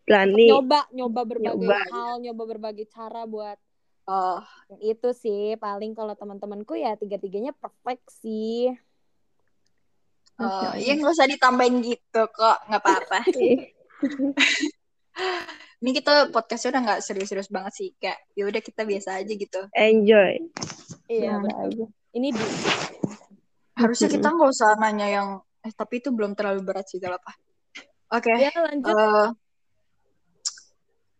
C: Berani.
A: nyoba nyoba berbagai
C: Nyoba.
A: hal nyoba berbagai cara buat
B: Oh.
A: itu sih paling kalau teman-temanku ya tiga-tiganya perfect sih
B: Oh, iya nggak usah ditambahin gitu kok, nggak apa-apa. Ini kita podcastnya udah nggak serius-serius banget sih, kayak ya udah kita biasa aja gitu.
C: Enjoy.
A: iya
C: Nah, aja.
A: ini di
B: Harusnya kita nggak usah nanya yang, eh tapi itu belum terlalu berat sih, gak apa. Oke,
A: ya lanjut
B: eh,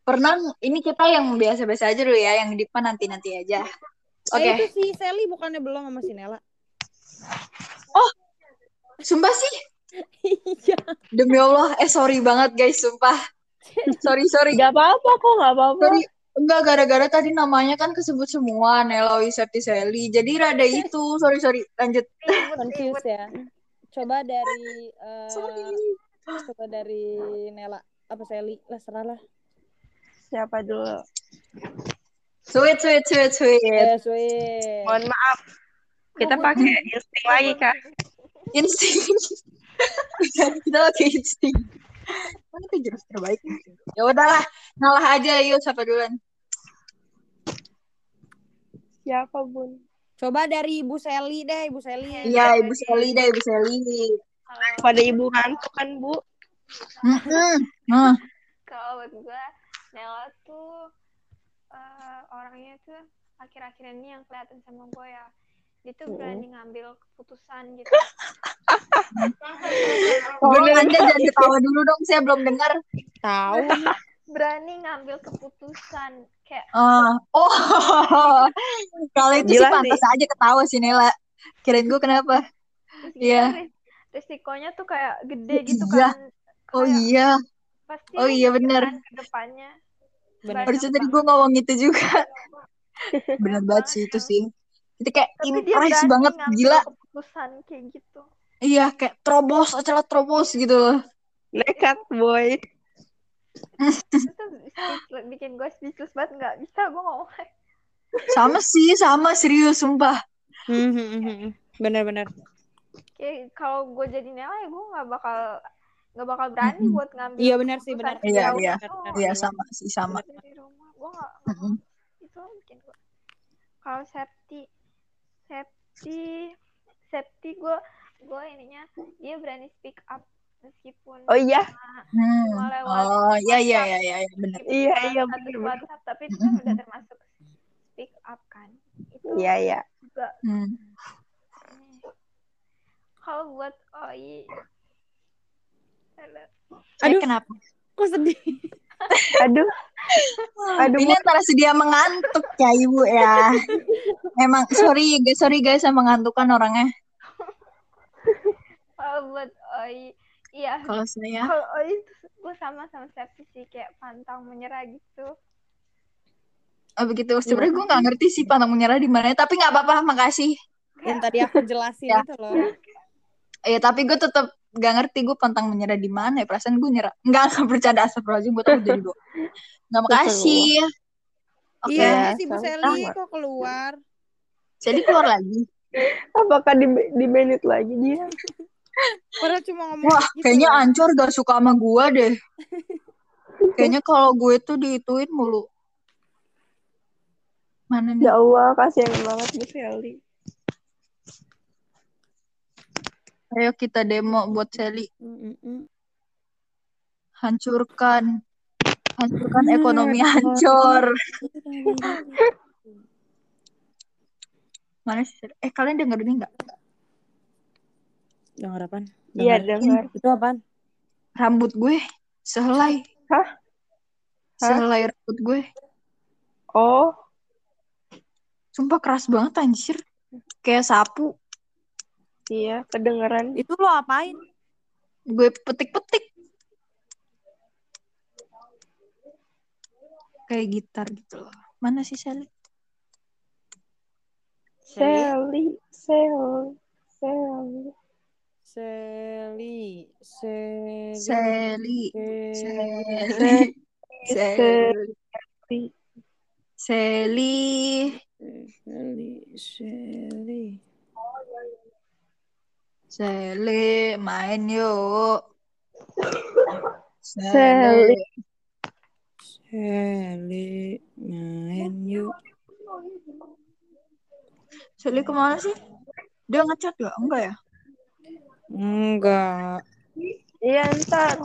B: pernah ini kita yang biasa-biasa aja dulu ya, yang depan nanti-nanti aja. Oke,
A: Eh, itu si Sally bukannya belum sama si Nela
B: sumpah sih,
A: iya
B: demi Allah, eh sorry banget guys, sumpah. Sorry, sorry.
C: Gak apa-apa kok, gak apa-apa.
B: Sorry, enggak gara-gara tadi namanya kan kesebut semua Nela Wisati Sally. Jadi rada itu, sorry sorry. Lanjut.
A: confused ya coba dari eh,
B: Sorry.
A: coba dari Nela apa Sally lah serah lah
C: Siapa dulu?
B: Sweet sweet sweet sweet.
A: eh sweet
C: Mohon maaf. Kita pakai insting lagi, Kak.
B: Insting. Kita pakai insting. Mana tuh jurus terbaik? Ya udahlah, ngalah aja yuk siapa duluan.
C: Siapa, Bun?
A: coba dari Ibu Sally deh Ibu Sally
B: Iya, Ibu Sally deh, Ibu.
D: Kalau
C: Pada ibu ngantuk kan, Bu?
B: Mm-mm. Hmm.
D: kalau buat gue Nela tuh eh, orangnya tuh akhir-akhir ini yang kelihatan sama gue ya dia tuh berani ngambil keputusan gitu
B: Tolong. Anda jangan ketawa dulu dong, saya belum dengar.
A: tahu
D: berani ngambil keputusan kayak
B: Ah. Oh, kalau itu sih
C: Gila
B: pantas aja ketawa sih Nela. Kirain gue kenapa?
D: gitu
B: Iya.
D: ris- risikonya tuh kayak gede gitu
B: Iya.
D: kan
B: Oh
D: Kayak
B: iya,
D: pasti
B: oh iya bener.
D: kan ke depannya
A: bener
B: Harusnya tadi gue ngomong itu juga. Bener banget sih itu sih. Itu kayak impress banget, gila.
D: keputusan kayak gitu
B: Iya, kayak terobos, acara terobos gitu loh.
C: Nekat, boy.
D: itu bikin gue speechless banget nggak bisa gue ngomong
B: Sama sih, sama serius sumpah.
A: Hmm, hmm, hmm, hmm. Bener-bener.
D: kayak kalau gue jadi Nela ya gue nggak bakal nggak bakal berani
B: Mm-mm.
D: buat ngambil
A: Iya benar sih benar.
B: Iya, iya. Iya sama sih sama.
D: gue nggak itu bikin gue kalau safety safety safety gue gue ininya dia berani speak up meskipun
C: Oh iya,
B: Hmm.
D: lewat
B: Oh iya iya iya iya iya,
D: meskipun
C: Iya, iya,
D: status
C: bener-bener.
D: WhatsApp tapi itu kan udah termasuk speak up kan itu
C: iya iya.
D: juga
B: Hmm.
D: kalau buat OI Aduh.
B: Eh,
A: Aduh.
B: kenapa?
A: Kok sedih?
C: Aduh, Aduh,
B: Ini antara sedia mengantuk ya ibu ya. Emang sorry guys, sorry guys saya mengantukkan orangnya.
D: kalau buat OI iya
B: Kalau saya
D: kalau OI gue sama sama Septi sih kayak pantang menyerah gitu
B: oh, begitu. Sebenarnya gue nggak ngerti sih pantang menyerah di mana, tapi nggak apa-apa, makasih.
A: Yang tadi aku jelasin
B: Ya.
A: itu loh.
B: Ya tapi gue tetap gak ngerti gue pantang menyerah di mana ya. Perasaan gue nyerah. Enggak, enggak bercanda astagfirullahaladzim. Gue takut jadi doa. Nggak makasih. Oke.
A: Iya,
C: Ya,
A: sih Bu. Seli kok keluar.
B: Jadi keluar lagi.
C: apakah di di menit lagi dia?
A: Padahal cuma ngomong
B: Wah,
A: gitu
B: kayaknya
A: loh.
B: Ancor gak suka sama gue deh. Kayaknya kalau gue tuh diituin mulu. Mana nih?
C: Ya Allah, kasihan banget Bu Sally.
B: Ayo kita demo buat Sally. Hancurkan. Hancurkan ekonomi hancur. Mana sih? Eh, kalian denger ini nggak?
A: Dengar apaan?
C: Iya,
A: Dengar.
C: dengar.
A: Itu apaan?
B: Rambut gue sehelai.
C: Hah? Hah?
B: Sehelai rambut gue.
C: Oh,
B: Sumpah keras banget anjir. Kayak sapu.
C: Iya, kedengeran.
A: Itu lo apain?
B: Gue petik-petik. Kayak gitar gitu loh. Mana sih Sally?
C: Sally, Sally, Sally.
A: Seli, Seli,
B: Sally.
A: Seli,
B: Sally.
C: Sally.
B: Sally.
A: Seli, Seli.
B: Sally, main yuk.
C: Sally.
A: Seli, main yuk.
B: Sally ke mana sih? Dia ngechat gak? Enggak ya?
A: Enggak.
C: Iya, ntar.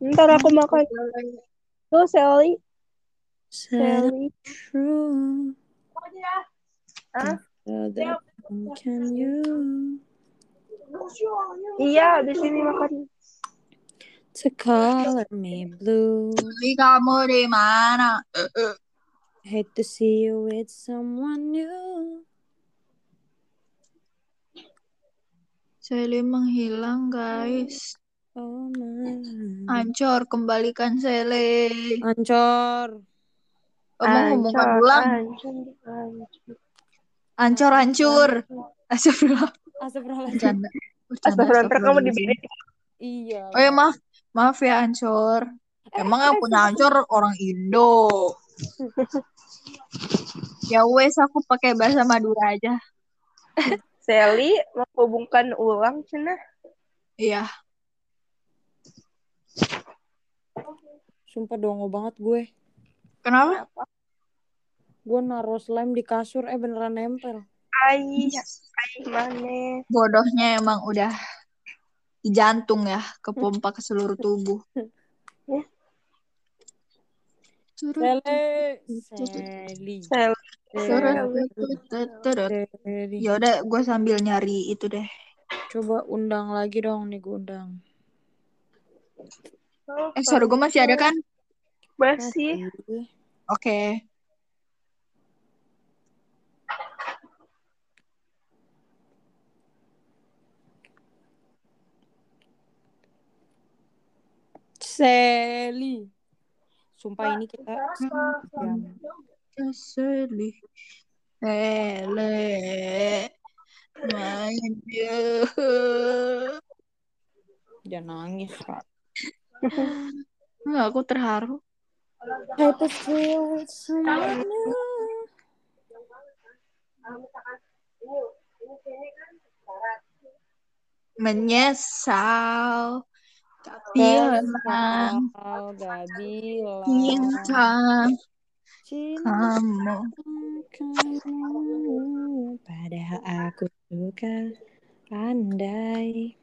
C: Ntar aku makan. Tuh, Sally. Sally.
A: True.
C: Hah?
A: So that can you
C: Iya, di sini makan.
A: to color me blue.
B: Sally kamu di mana? Eh, eh.
A: Hate to see you with someone new.
B: Sally menghilang guys.
A: Oh my.
B: Ancor, kembalikan Sally.
A: Ancor.
B: Kamu
C: Ancur,
B: ulang.
C: Ancur, ancur.
B: Ancor, hancur. Astagfirullah.
A: Astagfirullahaladzim.
B: Bercanda.
C: Astagfirullah, kamu di.
A: Iya.
B: Oh ya maaf. Maaf ya Ancor. Emang yang punya Ancor orang Indo. ya wes aku pakai bahasa Madura aja.
C: Sally menghubungkan ulang, Cina.
B: Iya.
A: Sumpah dongo banget gue.
B: Kenapa?
A: Gue naruh slime di kasur, eh beneran nempel.
C: Ai, ai mana?
B: Bodohnya emang udah di jantung ya, kepompa ke seluruh tubuh.
A: Sele. Seli.
C: Sally.
A: Seli.
B: Ya udah, gue sambil nyari itu deh.
A: Coba undang lagi dong nih gue undang.
B: Eh, suara gue masih ada kan?
C: Masih.
A: Masih.
B: Oke.
A: Seli. Sumpah ini kita.
B: Keseli. Hele. Main dia.
A: Jangan nangis, Kak.
B: Enggak, aku terharu.
A: Feel
B: Menyesal. Bilang
A: Kau gak bilang
B: cinta
A: cinta
B: kamu.
A: kamu. Padahal aku suka pandai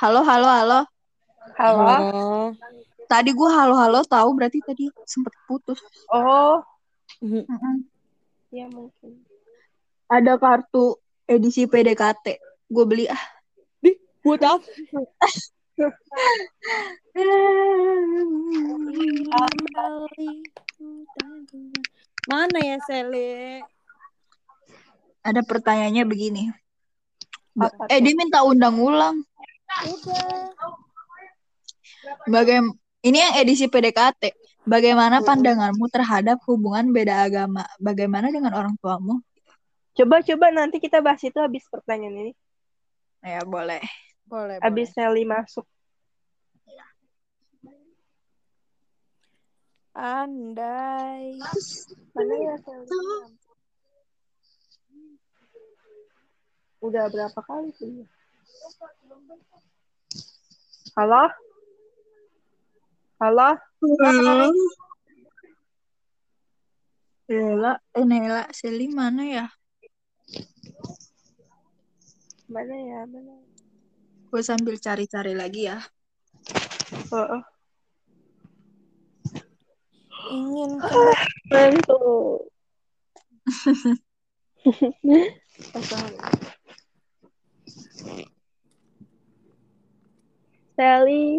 B: Halo, halo, halo.
C: Halo.
B: Tadi gua halo-halo tahu berarti tadi sempet putus.
C: Oh,
A: Mhm.
B: Mm-mm.
C: ya mungkin.
B: Ada kartu edisi PDKT. Gue beli ah.
A: Buat apa? Mana ya Sele?
B: Ada pertanyaannya begini.
C: Apa
B: eh
C: tuh?
B: dia minta undang ulang.
A: Udah.
B: Bagaim ini yang edisi PDKT. Bagaimana pandanganmu terhadap hubungan beda agama? Bagaimana dengan orang tuamu?
C: Coba coba nanti kita bahas itu habis pertanyaan ini.
B: Ya boleh.
A: Boleh,
C: Habis Sally masuk.
A: Andai.
C: Mana ya Sally? Udah berapa kali tuh? Halo? Halo?
B: Nela, eh Nela, Seli mana ya?
C: Mana ya? Mana?
B: Gue sambil cari-cari lagi ya.
C: Oh, oh.
A: Ingin
C: Mantul. Sally.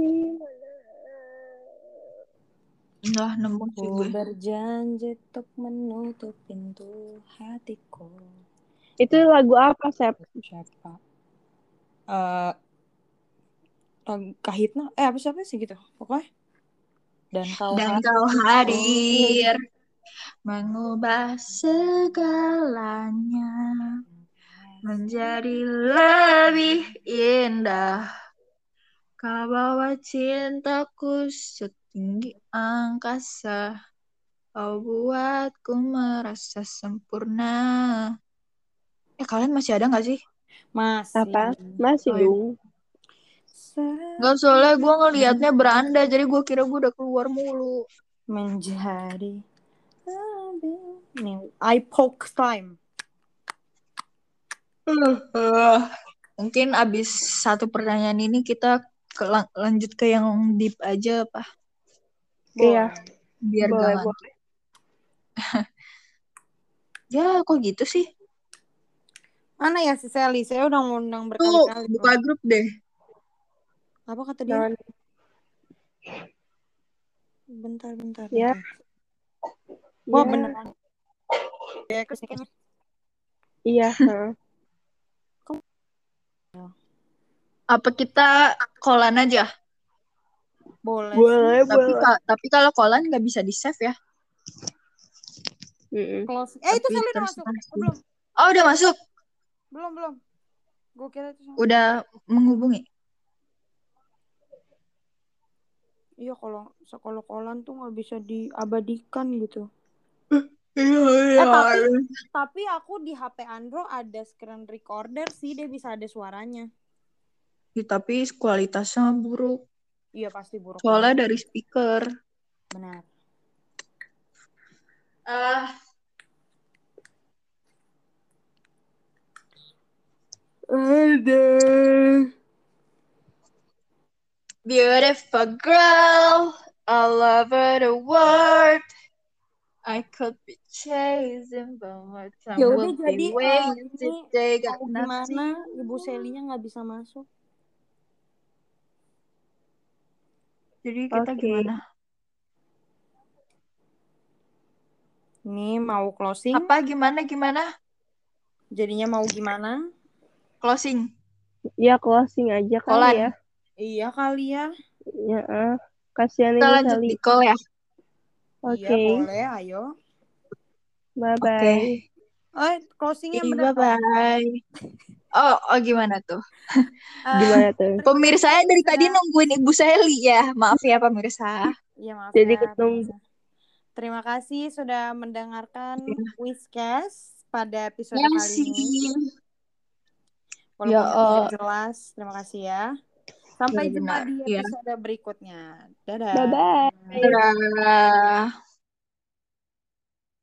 B: Enggak nemu sih gue.
A: berjanji untuk menutup pintu hatiku.
C: Itu lagu apa, Sep?
A: Siapa? Eh, lagu Kahitna? Eh, apa siapa sih gitu? Pokoknya. Dan kau
B: Dan
A: hadir.
B: kau hadir mengubah segalanya menjadi lebih indah. Kau bawa cintaku setinggi angkasa. Kau buatku merasa sempurna. Eh kalian masih ada nggak sih?
A: Masih.
C: Apa? Masih
B: Oh, iya.
C: dong.
B: Nggak soalnya gue ngelihatnya beranda jadi gue kira gue udah keluar mulu.
A: menjadi Nih, I poke time.
B: Eh, mungkin abis satu pertanyaan ini kita ke- lanjut ke yang deep aja apa
C: Iya.
B: biar
C: Boleh,
B: gak
C: boleh.
B: ya kok gitu sih
A: Mana ya si Sally? Saya udah ngundang
B: tuh
A: berkali-kali.
B: buka
A: loh.
B: grup deh
A: Apa kata dia?
C: Jangan.
A: Bentar, bentar.
C: Ya.
A: Wah,
C: Iya.
A: beneran. Ya, kayaknya.
C: Iya.
B: Apa kita kolan aja
A: Boleh.
C: Boleh,
B: tapi
C: boleh.
B: ka- tapi kalau kolan nggak bisa di save ya.
A: Close. Eh, itu Sally udah masuk. Oh, belum.
B: oh udah masuk
A: Belum, belum. Gue kira itu sama.
B: udah menghubungi
A: Iya, kalau sekolah kolan tuh nggak bisa diabadikan gitu.
B: iya
A: Eh, tapi tapi aku di HP Android ada screen recorder sih, dia bisa ada suaranya.
B: Ya, tapi kualitasnya buruk
A: Iya, pasti buruk.
B: soalnya dari speaker
A: Benar.
B: ah
A: Ada.
B: Beautiful girl, all over the world. I could be chasing, but my time
A: Ya udah
B: will
A: jadi
B: be
A: eh,
B: waiting
A: ini.
B: Got
A: mau gimana. Ibu Selinya nggak bisa masuk?
B: Jadi kita
C: Oke.
B: gimana?
A: Nih mau closing?
B: Apa gimana gimana?
A: Jadinya mau gimana?
B: Closing.
C: Ya closing aja kali
B: Kolan.
C: ya.
A: Iya kali ya.
C: Ya, ah. kasihan
B: Kita
C: ini
B: lanjut
C: Sally.
B: di call ya.
C: Oke,
A: Iya boleh, ayo.
C: bye
B: Oke.
C: bye.
A: Oh, closingnya
B: Iya,
A: bener dong.
B: bye. Oh, oh gimana tuh?
C: Gimana tuh?
B: Pemirsa dari tadi nungguin Ibu Sally ya. Maaf ya pemirsa.
A: Iya maaf
C: Jadi
A: ya.
C: ketemu.
A: Terima kasih sudah mendengarkan Whiscast pada episode
B: Ya
A: kali ini.
B: sih.
A: Walaupun
B: Ya, eh.
A: jelas, terima kasih ya. Sampai jumpa
B: Benar-benar,
A: di
B: ya.
A: episode berikutnya. Dadah.
C: Bye bye.
B: Dadah.